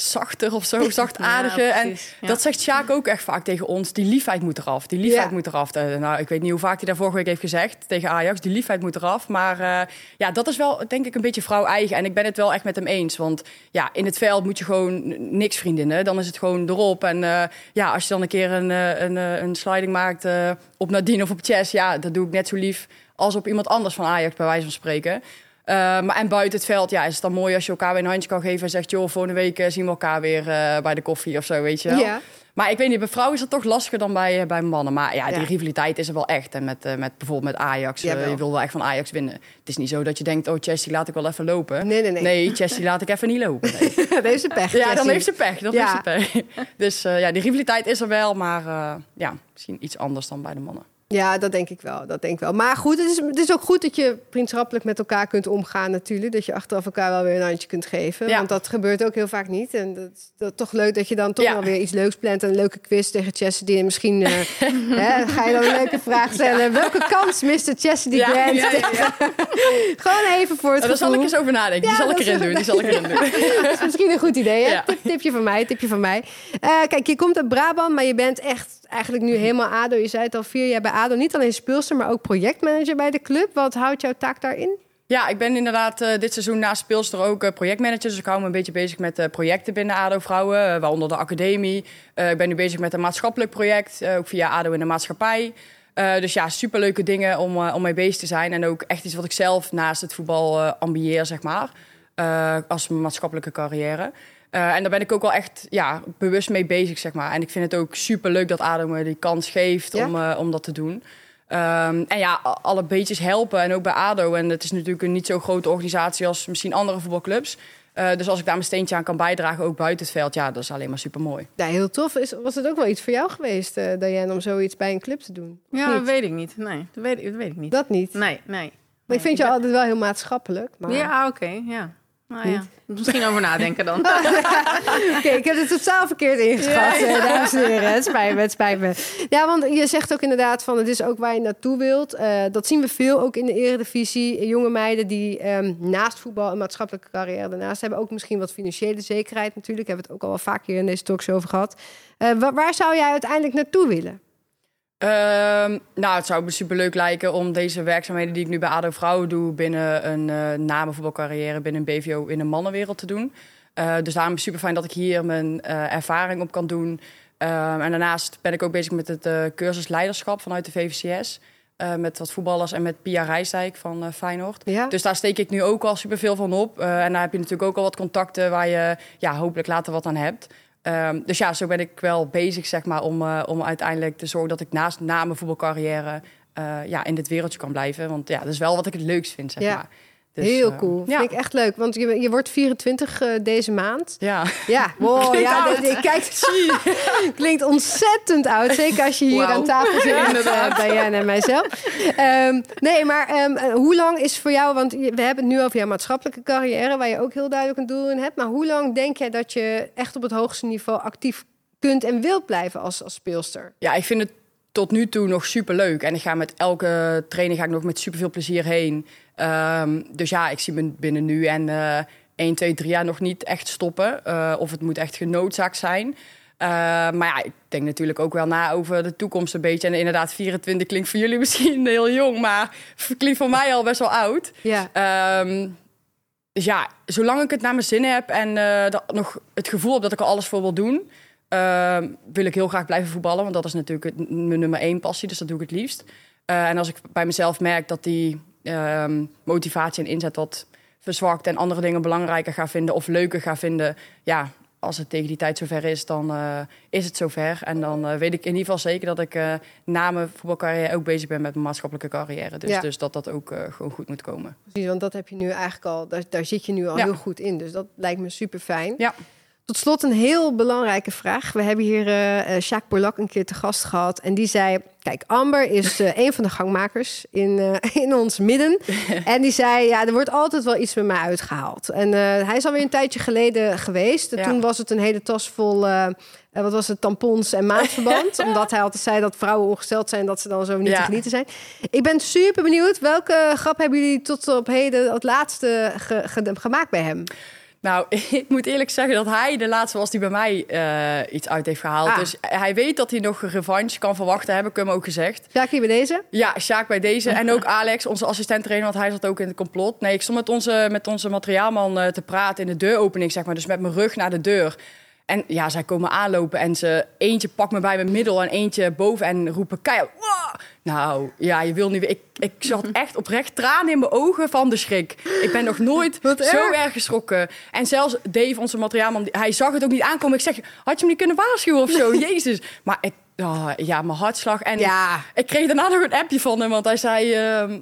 zachter of zo, zachtaardiger. Ja, en ja. dat zegt Sjaak ook echt vaak tegen ons. Die liefheid moet eraf. Die liefheid ja. moet eraf. Uh, nou, ik weet niet hoe vaak hij daar vorige week heeft gezegd tegen Ajax. Die liefheid moet eraf. Maar uh, ja, dat is wel denk ik een beetje vrouw-eigen. En ik ben het wel echt met hem eens. Want ja, in het veld moet je gewoon niks vriendinnen. Dan is het gewoon erop. En uh, ja, als je dan een keer een, een, een sliding maakt op Nadine of op Chess... ja, dat doe ik net zo lief als op iemand anders van Ajax, bij wijze van spreken. Uh, maar en buiten het veld, ja, is het dan mooi als je elkaar weer een handje kan geven en zegt, joh, volgende week uh, zien we elkaar weer uh, bij de koffie of zo, weet je wel. Ja. Maar ik weet niet, bij vrouwen is het toch lastiger dan bij, eh, bij mannen. Maar ja, die Ja. rivaliteit is er wel echt. En met, eh, met bijvoorbeeld met Ajax. eh, je wil wel echt van Ajax winnen. Het is niet zo dat je denkt, oh Chelsea laat ik wel even lopen. Nee, nee, nee. Nee, Chelsea laat ik even niet lopen. Nee. Dat heeft ze pech. Ja, dan heeft ze pech. Dan Ja. heeft ze pech. Dus eh, ja, die rivaliteit is er wel, maar eh, ja, misschien iets anders dan bij de mannen. Ja, dat denk ik wel. Dat denk ik wel. Maar goed, het is, het is ook goed dat je vriendschappelijk met elkaar kunt omgaan natuurlijk. Dat je achteraf elkaar wel weer een handje kunt geven. Ja. Want dat gebeurt ook heel vaak niet. En dat, dat is toch leuk dat je dan toch Ja. wel weer iets leuks plant. Een leuke quiz tegen Chastity. En misschien eh, hè, ga je dan een leuke vraag stellen. Welke kans miste Chastity Grant? Gewoon even voor het Oh, daar zal ik eens over nadenken. Die zal ik erin doen. Die zal ik erin doen. Dat is misschien een goed idee, hè? Tip, tipje van mij, tipje van mij. Eh, kijk, je komt uit Brabant, maar je bent echt eigenlijk nu helemaal ADO. Je zei het al, vier jaar bij ADO. Niet alleen speelster, maar ook projectmanager bij de club. Wat houdt jouw taak daarin? Ja, ik ben inderdaad eh, dit seizoen naast speelster ook eh, projectmanager. Dus ik hou me een beetje bezig met eh, projecten binnen ADO Vrouwen, waaronder de academie. Ik ben nu bezig met een maatschappelijk project, ook via ADO in de maatschappij. Dus ja, superleuke dingen om, om mee bezig te zijn. En ook echt iets wat ik zelf naast het voetbal ambieer, zeg maar. Als maatschappelijke carrière. Eh, en daar ben ik ook wel echt ja, bewust mee bezig, zeg maar. En ik vind het ook superleuk dat ADO me die kans geeft Ja? om, eh, om dat te doen. Ehm, en ja, alle beetjes helpen. En ook bij ADO. En het is natuurlijk een niet zo grote organisatie als misschien andere voetbalclubs. Eh, dus als ik daar mijn steentje aan kan bijdragen, ook buiten het veld, ja, dat is alleen maar super mooi. Ja, heel tof. Is, was het ook wel iets voor jou geweest, eh Diane, om zoiets bij een club te doen? Ja, dat weet ik niet. Nee, dat weet, ik- dat weet ik niet. Dat niet. Nee, nee. Maar ik vind je altijd wel heel maatschappelijk. Maar... Ja, oké, ja. Nou ja, misschien over nadenken dan. Oké, ik heb het totaal verkeerd ingeschat, eh, dames en heren. Het spijt me, het spijt me. Ja, want je zegt ook inderdaad van het is ook waar je naartoe wilt. Eh, dat zien we veel ook in de eredivisie. Jonge meiden die ehm, naast voetbal een maatschappelijke carrière daarnaast hebben. Ook misschien wat financiële zekerheid natuurlijk. Hebben we het ook al wel vaak hier in deze talks over gehad. Eh, wa- waar zou jij uiteindelijk naartoe willen? Ehm, nou, het zou me superleuk lijken om deze werkzaamheden die ik nu bij ADO Vrouwen doe... binnen een eh namenvoetbalcarrière, binnen een BVO in de mannenwereld te doen. Eh, dus daarom is super fijn dat ik hier mijn eh, ervaring op kan doen. Ehm, en daarnaast ben ik ook bezig met het cursus leiderschap vanuit de VVCS... met wat voetballers en met Pia Rijsdijk van eh, Feyenoord. Ja? Dus daar steek ik nu ook al superveel van op. En daar heb je natuurlijk ook al wat contacten waar je ja, hopelijk later wat aan hebt. Ehm, dus ja, zo ben ik wel bezig, zeg maar, om, eh, om uiteindelijk te zorgen dat ik naast na mijn voetbalcarrière eh, ja, in dit wereldje kan blijven. Want ja, dat is wel wat ik het leukst vind, zeg Ja. maar. Dus, Heel eh, cool. Ja. Vind ik echt leuk. Want je, je wordt 24 eh, deze maand. ja. Ja, wow, Klinkt ja, dit- kijk, klinkt ontzettend oud. Zeker als je hier aan tafel zit met uh, Diane en mijzelf. Ehm, nee, maar ehm, eh, hoe lang is voor jou, want we hebben het nu over jouw maatschappelijke carrière, waar je ook heel duidelijk een doel in hebt. Maar hoe lang denk jij dat je echt op het hoogste niveau actief kunt en wilt blijven als, als speelster? ja, ik vind het tot nu toe nog super leuk. En ik ga met elke training ga ik nog met super veel plezier heen. Ehm, dus ja, ik zie me binnen nu en eh 1, 2, 3 jaar nog niet echt stoppen. Eh, of het moet echt genoodzaakt zijn. Eh, maar ja, ik denk natuurlijk ook wel na over de toekomst een beetje. En inderdaad, 24 klinkt voor jullie misschien heel jong, maar klinkt voor mij al best wel oud. Ja, Ehm, dus ja, zolang ik het naar mijn zin heb en eh, dat nog het gevoel heb dat ik er alles voor wil doen, ehm, wil ik heel graag blijven voetballen. Want dat is natuurlijk het, mijn nummer één passie, dus dat doe ik het liefst. Eh, en als ik bij mezelf merk dat die ehm, motivatie en inzet wat verzwakt en andere dingen belangrijker ga vinden of leuker ga vinden, ja, als het tegen die tijd zover is, dan eh, is het zover. En dan eh, weet ik in ieder geval zeker dat ik na mijn voetbalcarrière ook bezig ben met mijn maatschappelijke carrière. Dus, Ja. dus dat dat ook gewoon goed moet komen. precies, want dat heb je nu eigenlijk al, daar, daar zit je nu al Ja. heel goed in. Dus dat lijkt me super fijn. Ja. Tot slot een heel belangrijke vraag. We hebben hier eh, Sjaak Borlak een keer te gast gehad. En die zei, kijk, Amber is eh, een van de gangmakers in, in ons midden. en die zei, ja, er wordt altijd wel iets met mij uitgehaald. En hij is alweer een tijdje geleden geweest. Ja. Toen was het een hele tas vol... wat was het, tampons en maandverband. omdat hij altijd zei dat vrouwen ongesteld zijn... dat ze dan zo niet Ja. te genieten zijn. Ik ben super benieuwd. Welke grap hebben jullie tot op heden... het laatste ge- ge- gemaakt bij hem? Nou, ik moet eerlijk zeggen dat hij de laatste was die bij mij eh, iets uit heeft gehaald. Ah. Dus hij weet dat hij nog een revanche kan verwachten, heb ik hem ook gezegd. Sjaak hier bij deze? Ja, Sjaak bij deze. En ook Alex, onze assistent trainer, want hij zat ook in het complot. Nee, ik stond met onze, met onze materiaalman eh, te praten in de deuropening, zeg maar. Dus met mijn rug naar de deur. En ja, zij komen aanlopen en ze eentje pakt me bij mijn middel en eentje boven en roepen keihard. "Wow!" Nou, ja, je wil niet. Ik, ik zat echt oprecht tranen in mijn ogen van de schrik. Ik ben nog nooit Wat zo erg. erg geschrokken. En zelfs Dave, onze materiaalman, hij zag het ook niet aankomen. Ik zeg, had je me niet kunnen waarschuwen of zo? Jezus. Maar ik, oh, ja, mijn hartslag. En Ja. ik kreeg daarna nog een appje van hem, want hij zei... ehm,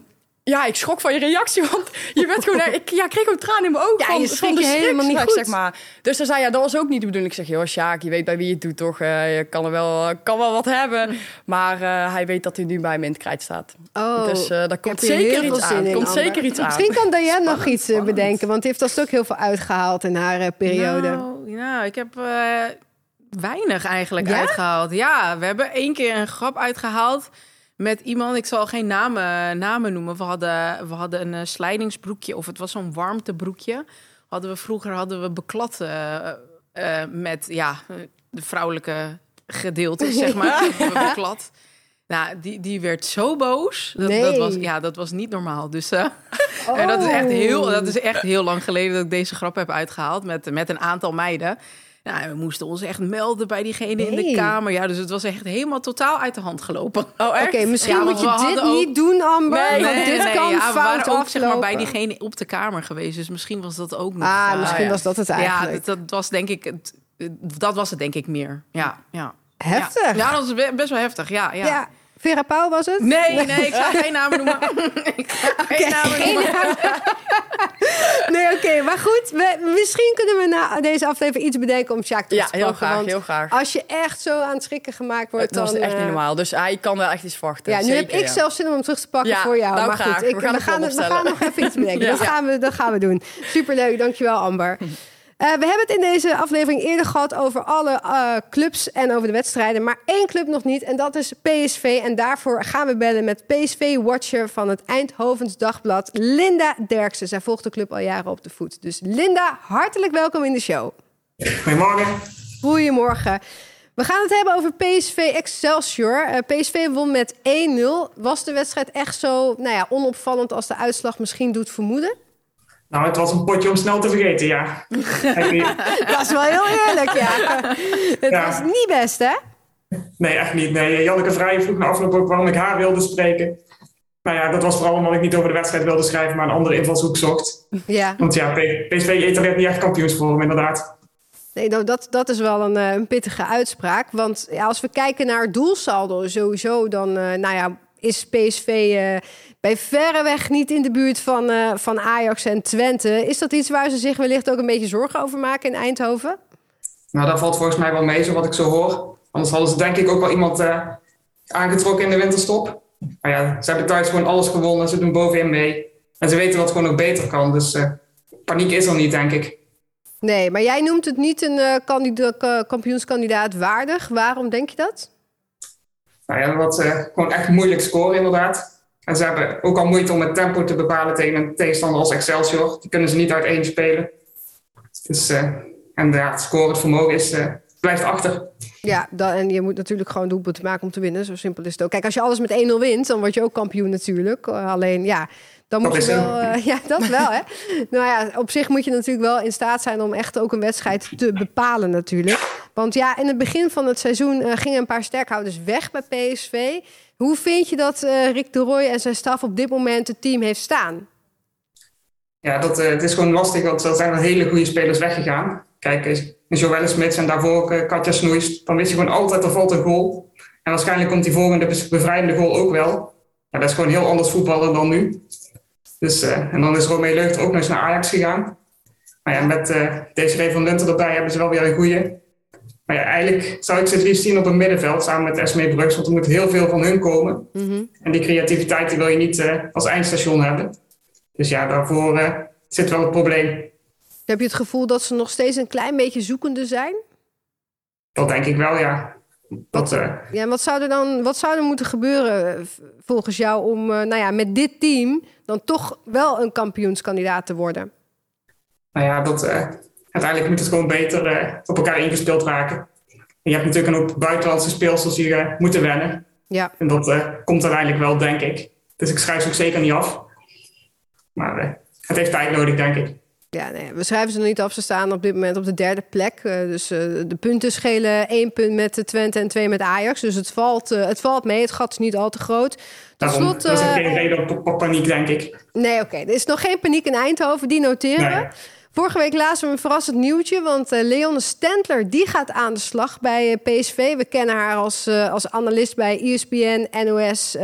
ja, ik schrok van je reactie, want je bent gewoon... Ik ja, ik kreeg ook tranen in mijn ogen Ja, van, je van schrik de je schrik, helemaal niet zeg, goed. zeg maar. Dus hij zei, ja, dat was ook niet de bedoeling. Ik zeg, joh, Sjaak, je weet bij wie je het doet, toch? Eh, je kan, er wel, kan wel wat hebben. Maar eh, hij weet dat hij nu bij me in het krijt staat. Oh, dus eh daar komt zeker iets aan. in, komt Amber. zeker iets aan. Misschien kan Diane nog iets eh, bedenken, want die heeft als ook heel veel uitgehaald in haar eh, periode. Nou, nou, ik heb eh, weinig eigenlijk Ja? uitgehaald. Ja, we hebben één keer een grap uitgehaald met iemand. Ik zal geen namen, namen noemen. We hadden, we hadden een eh, slijdingsbroekje of het was zo'n warmtebroekje. Hadden we vroeger hadden we beklad eh, eh, met ja, de vrouwelijke gedeelte, zeg maar. We beklad. Nou, die, die werd zo boos. Dat, dat, was, Nee. ja, dat was niet normaal. Dus en dat, is echt heel, dat is echt heel lang geleden dat ik deze grap heb uitgehaald met, met een aantal meiden. Nou, we moesten ons echt melden bij diegene in de Nee. kamer. Ja, dus het was echt helemaal totaal uit de hand gelopen. Oh? Oké, misschien Ja, moet je dit ook- niet doen, Amber. Nee, want dit kan ja, fout we waren ook zeg maar, bij diegene op de kamer geweest. Dus misschien was dat ook nog... Ah, misschien ja. was dat het Ja, eigenlijk. dat, dat was denk ik... Het, dat was het denk ik meer. Ja, ja. Heftig. Ja, ja dat be- best wel heftig. Ja, ja. Vera Pauw was het? Nee, nee, ik ga geen namen noemen. ik ga geen namen noemen. Nee, oké. maar goed, we, misschien kunnen we na deze aflevering iets bedenken om Sjaak te Ja, heel graag, want heel graag. Als je echt zo aan het schrikken gemaakt wordt, Dat was dan... echt niet eh, normaal. Dus hij kan wel echt iets verwachten. Ja, nu Zeker, heb ik ja. zelf zin om hem terug te pakken Ja, voor jou. nou maar graag. goed, ik, We gaan we, het gaan, wel het- we opstellen. gaan nog even iets bedenken. Ja. dat, gaan we, dat gaan we doen. Superleuk, dankjewel Amber. Eh, we hebben het in deze aflevering eerder gehad over alle eh, clubs en over de wedstrijden. Maar één club nog niet en dat is PSV. En daarvoor gaan we bellen met PSV-watcher van het Eindhovens Dagblad, Linda Derksen. Zij volgt de club al jaren op de voet. Dus Linda, hartelijk welkom in de show. Goedemorgen. Goedemorgen. We gaan het hebben over PSV Excelsior. Eh, PSV won met 1-0. Was de wedstrijd echt zo nou ja, onopvallend als de uitslag misschien doet vermoeden? Nou, het was een potje om snel te vergeten, ja. Dat is wel heel eerlijk, ja. Het Ja. was niet best, hè? nee, echt niet. Nee, Janneke Vrij vroeg na afloop ook waarom ik haar wilde spreken. Nou ja, dat was vooral omdat ik niet over de wedstrijd wilde schrijven, maar een andere invalshoek zocht. Ja, Want ja, PSV etaleert niet echt kampioensvorm, inderdaad. nee, nou, dat, dat is wel een, eh, een pittige uitspraak. Want ja, als we kijken naar het doelsaldo sowieso, dan eh, nou ja, is PSV eh, bij verreweg niet in de buurt van, eh, van Ajax en Twente. Is dat iets waar ze zich wellicht ook een beetje zorgen over maken in Eindhoven? Nou, dat valt volgens mij wel mee, zo wat ik zo hoor. Anders hadden ze denk ik ook wel iemand eh, aangetrokken in de winterstop. Maar ja, ze hebben thuis gewoon alles gewonnen. Ze doen bovenin mee. En ze weten wat gewoon ook beter kan. Dus paniek is er niet, denk ik. Nee, maar jij noemt het niet een kandida- ka- kampioenskandidaat waardig. Waarom denk je dat? Nou ja, wat eh, gewoon echt moeilijk scoren inderdaad. En ze hebben ook al moeite om het tempo te bepalen tegen een tegenstander als Excelsior. Die kunnen ze niet uit één spelen. Dus, eh, en ja, het scorend vermogen is, eh, blijft achter. Ja, dan, en je moet natuurlijk gewoon doelpunten maken om te winnen. Zo simpel is het ook. Kijk, als je alles met 1-0 wint, dan word je ook kampioen natuurlijk. Alleen, ja, dan moet je wel... eh, ja, dat wel, hè. nou ja, op zich moet je natuurlijk wel in staat zijn... om echt ook een wedstrijd te bepalen natuurlijk. Want ja, in het begin van het seizoen eh, gingen een paar sterkhouders weg bij PSV. Hoe vind je dat eh, Rick de Roy en zijn staf op dit moment het team heeft staan? Ja, dat, het is gewoon lastig, want er zijn er hele goede spelers weggegaan. Kijk, Joelle Smits en daarvoor ook Katja Snoeis. Dan wist je gewoon altijd, er valt een goal. En waarschijnlijk komt die volgende be- bevrijdende goal ook wel. Ja, dat is gewoon heel anders voetballen dan nu. Dus, eh, en dan is Romee Leuchter ook nog eens naar Ajax gegaan. Maar ja, met eh Desiree van Lunter erbij hebben ze wel weer een goeie. Maar ja, eigenlijk zou ik ze het liefst zien op een middenveld samen met Esmee Brugs. Want er moet heel veel van hun komen. En die creativiteit die wil je niet eh, als eindstation hebben. Dus ja, daarvoor zit wel het probleem. Heb je het gevoel dat ze nog steeds een klein beetje zoekende zijn? Dat denk ik wel, ja. Dat, eh, Ja, en wat zou er dan wat zou er moeten gebeuren eh, volgens jou om eh, nou ja, met dit team dan toch wel een kampioenskandidaat te worden? nou ja, dat, eh, uiteindelijk moet het gewoon beter eh, op elkaar ingespeeld raken. En je hebt natuurlijk ook buitenlandse speelsters die moeten wennen. Ja, En dat komt uiteindelijk wel, denk ik. Dus ik schrijf ze ook zeker niet af. Maar eh, het heeft tijd nodig, denk ik. Ja, nee, we schrijven ze nog niet af. Ze staan op dit moment op de derde plek. Uh, dus uh, de punten schelen één punt met de Twente en twee met Ajax. Dus het valt, uh, het valt mee. Het gat is niet al te groot. Tot slot, er is geen reden op, paniek, denk ik. Nee, oké. Okay. Er is nog geen paniek in Eindhoven. Die noteren Nee. we. Vorige week lazen we een verrassend nieuwtje. Want Leon Stentler die gaat aan de slag bij PSV. We kennen haar als, als analist bij ESPN, NOS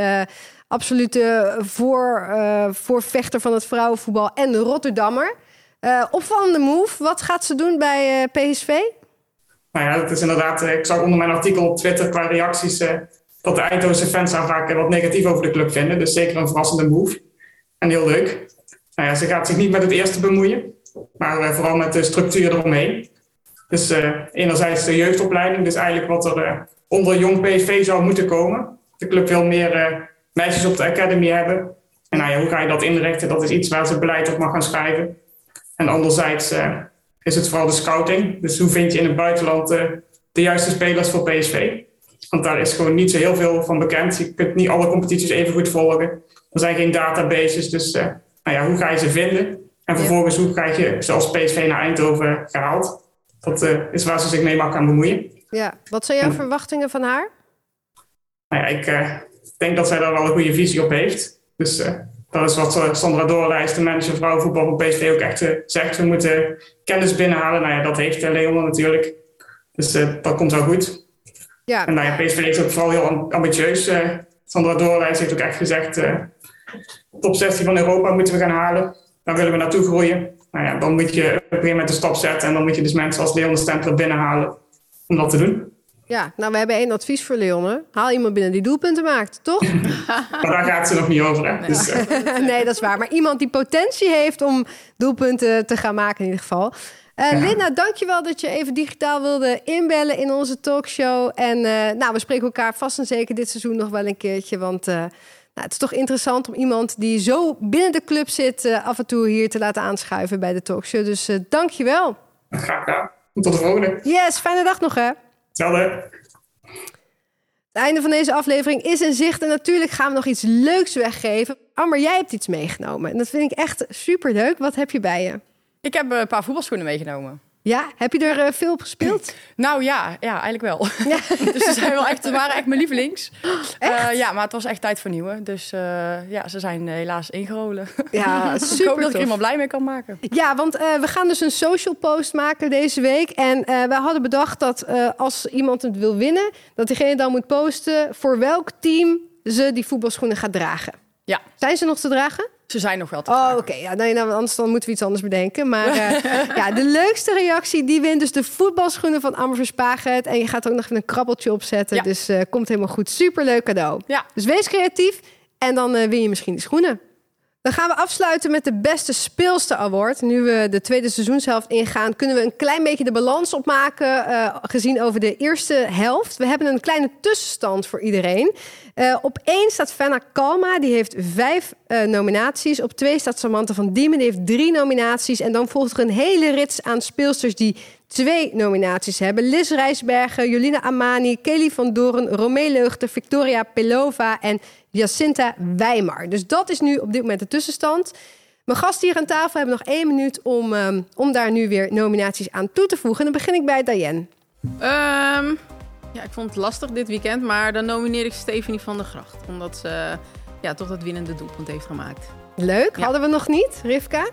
absolute voor, uh, voorvechter van het vrouwenvoetbal en de Rotterdammer. Uh, opvallende move. Wat gaat ze doen bij uh, PSV? Nou ja, dat is inderdaad. Ik zag onder mijn artikel op Twitter qua reacties dat de Eindhovense fans daar vaak wat negatief over de club vinden. Dus zeker een verrassende move. En heel leuk. Nou ja, ze gaat zich niet met het eerste bemoeien, maar vooral met de structuur eromheen. Dus enerzijds de jeugdopleiding, dus eigenlijk wat er onder jong PSV zou moeten komen. De club wil meer meisjes op de academy hebben. En nou hoe ga je dat inrichten? Dat is iets waar ze beleid op mag gaan schrijven. En anderzijds uh, is het vooral de scouting. Dus hoe vind je in het buitenland uh, de juiste spelers voor PSV? Want daar is gewoon niet zo heel veel van bekend. Je kunt niet alle competities even goed volgen. Er zijn geen databases. Dus uh, nou ja, hoe ga je ze vinden? En vervolgens hoe krijg je ze als PSV naar Eindhoven gehaald? Dat is waar ze zich mee mag gaan bemoeien. Ja, wat zijn jouw verwachtingen van haar? Nou ja, ik denk dat zij daar wel een goede visie op heeft. Dus uh, dat is wat uh, Sandra Doorlijst, de manager vrouwenvoetbal van PSV, ook echt uh, zegt. We moeten kennis binnenhalen. Nou ja, dat heeft Leon natuurlijk. Dus dat komt wel goed. Ja. En nou ja, PSV is ook vooral heel ambitieus. Sandra Doorlijst heeft ook echt gezegd... top 16 van Europa moeten we gaan halen. Daar willen we naartoe groeien. Nou ja, dan moet je op een gegeven moment een stap zetten. En dan moet je dus mensen als Leon de Stempler binnenhalen om dat te doen. Ja, nou, we hebben één advies voor Leon. Haal iemand binnen die doelpunten maakt, toch? maar daar gaat ze nog niet over, hè? Nee. Dus, uh... nee, dat is waar. Maar iemand die potentie heeft om doelpunten te gaan maken in ieder geval. Uh, ja. Linda, dankjewel dat je even digitaal wilde inbellen in onze talkshow. En uh, nou, we spreken elkaar vast en zeker dit seizoen nog wel een keertje. Want nou, het is toch interessant om iemand die zo binnen de club zit... af en toe hier te laten aanschuiven bij de talkshow. Dus dankjewel. Graag gedaan. Tot de volgende. Yes, fijne dag nog hè. Hetzelfde. Het einde van deze aflevering is in zicht. En natuurlijk gaan we nog iets leuks weggeven. Amber, jij hebt iets meegenomen. En dat vind ik echt super leuk. Wat heb je bij je? Ik heb een paar voetbalschoenen meegenomen. Ja, heb je er uh, veel op gespeeld? Nou ja, ja eigenlijk wel. Ja. dus ze, zijn wel echt, ze waren echt mijn lievelings. Echt? Uh, ja, maar het was echt tijd voor nieuwe. Dus uh, ja, ze zijn helaas ingerolen. Ja, super Ik hoop dat ik er iemand blij mee kan maken. Ja, want we gaan dus een social post maken deze week. En we hadden bedacht dat als iemand het wil winnen... dat diegene dan moet posten voor welk team ze die voetbalschoenen gaat dragen. Ja. Zijn ze nog te dragen? Ze zijn nog wel te Oh, oké. Okay. Ja, nee, nou, anders dan moeten we iets anders bedenken. Maar uh, ja, de leukste reactie, die wint dus de voetbalschoenen van Amber Verspaget. En je gaat er ook nog een krabbeltje opzetten. Ja. Dus uh, komt helemaal goed. Superleuk cadeau. Ja. Dus wees creatief en dan uh, win je misschien die schoenen. Dan gaan we afsluiten met de beste speelster award. Nu we de tweede seizoenshelft ingaan, kunnen we een klein beetje de balans opmaken. Uh, gezien over de eerste helft. We hebben een kleine tussenstand voor iedereen. Uh, op één staat Fenna Kalma, die heeft vijf uh, nominaties. Op twee staat Samantha van Diemen, die heeft drie nominaties. En dan volgt er een hele rits aan speelsters die twee nominaties hebben. Liz Rijsbergen, Jolina Amani, Kelly van Doren, Romee Leugter, Victoria Pelova en Jacinta Wijmar. Dus dat is nu op dit moment de tussenstand. Mijn gasten hier aan tafel hebben nog één minuut om, um, om daar nu weer nominaties aan toe te voegen. En dan begin ik bij Diane. Um, ja, ik vond het lastig dit weekend, maar dan nomineer ik Stephanie van der Gracht. Omdat ze ja, toch dat winnende doelpunt heeft gemaakt. Leuk, ja. hadden we nog niet, Rivka?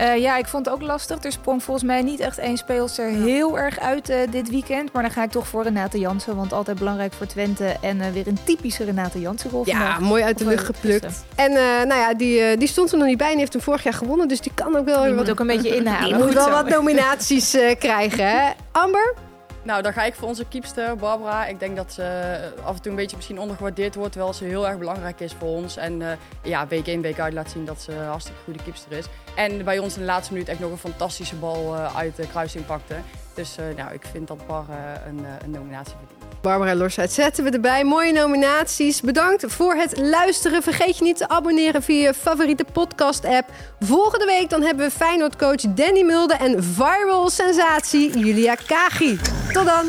Uh, ja, ik vond het ook lastig. Er sprong volgens mij niet echt één speelster heel erg uit uh, dit weekend. Maar dan ga ik toch voor Renate Jansen. Want altijd belangrijk voor Twente. En uh, weer een typische Renate Jansen rol. Ja, vandaag. mooi uit de lucht geplukt. En nou ja, die, die stond er nog niet bij en heeft hem vorig jaar gewonnen. Dus die kan ook wel... Die wat, moet ook een beetje inhalen. Die moet wel zo. wat nominaties krijgen, hè? Amber? Nou, dan ga ik voor onze keepster, Barbara. Ik denk dat ze af en toe een beetje misschien ondergewaardeerd wordt, terwijl ze heel erg belangrijk is voor ons. En uh, ja, week in, week uit laat zien dat ze een hartstikke goede keepster is. En bij ons in de laatste minuut echt nog een fantastische bal uh, uit de kruising pakte. Dus uh, nou, ik vind dat Bar een, een nominatie verdient. Barbara Lorsheid zetten we erbij. Mooie nominaties. Bedankt voor het luisteren. Vergeet je niet te abonneren via je favoriete podcast-app. Volgende week dan hebben we Feyenoord-coach Danny Mulder en viral sensatie Julia Kagi. Tot dan!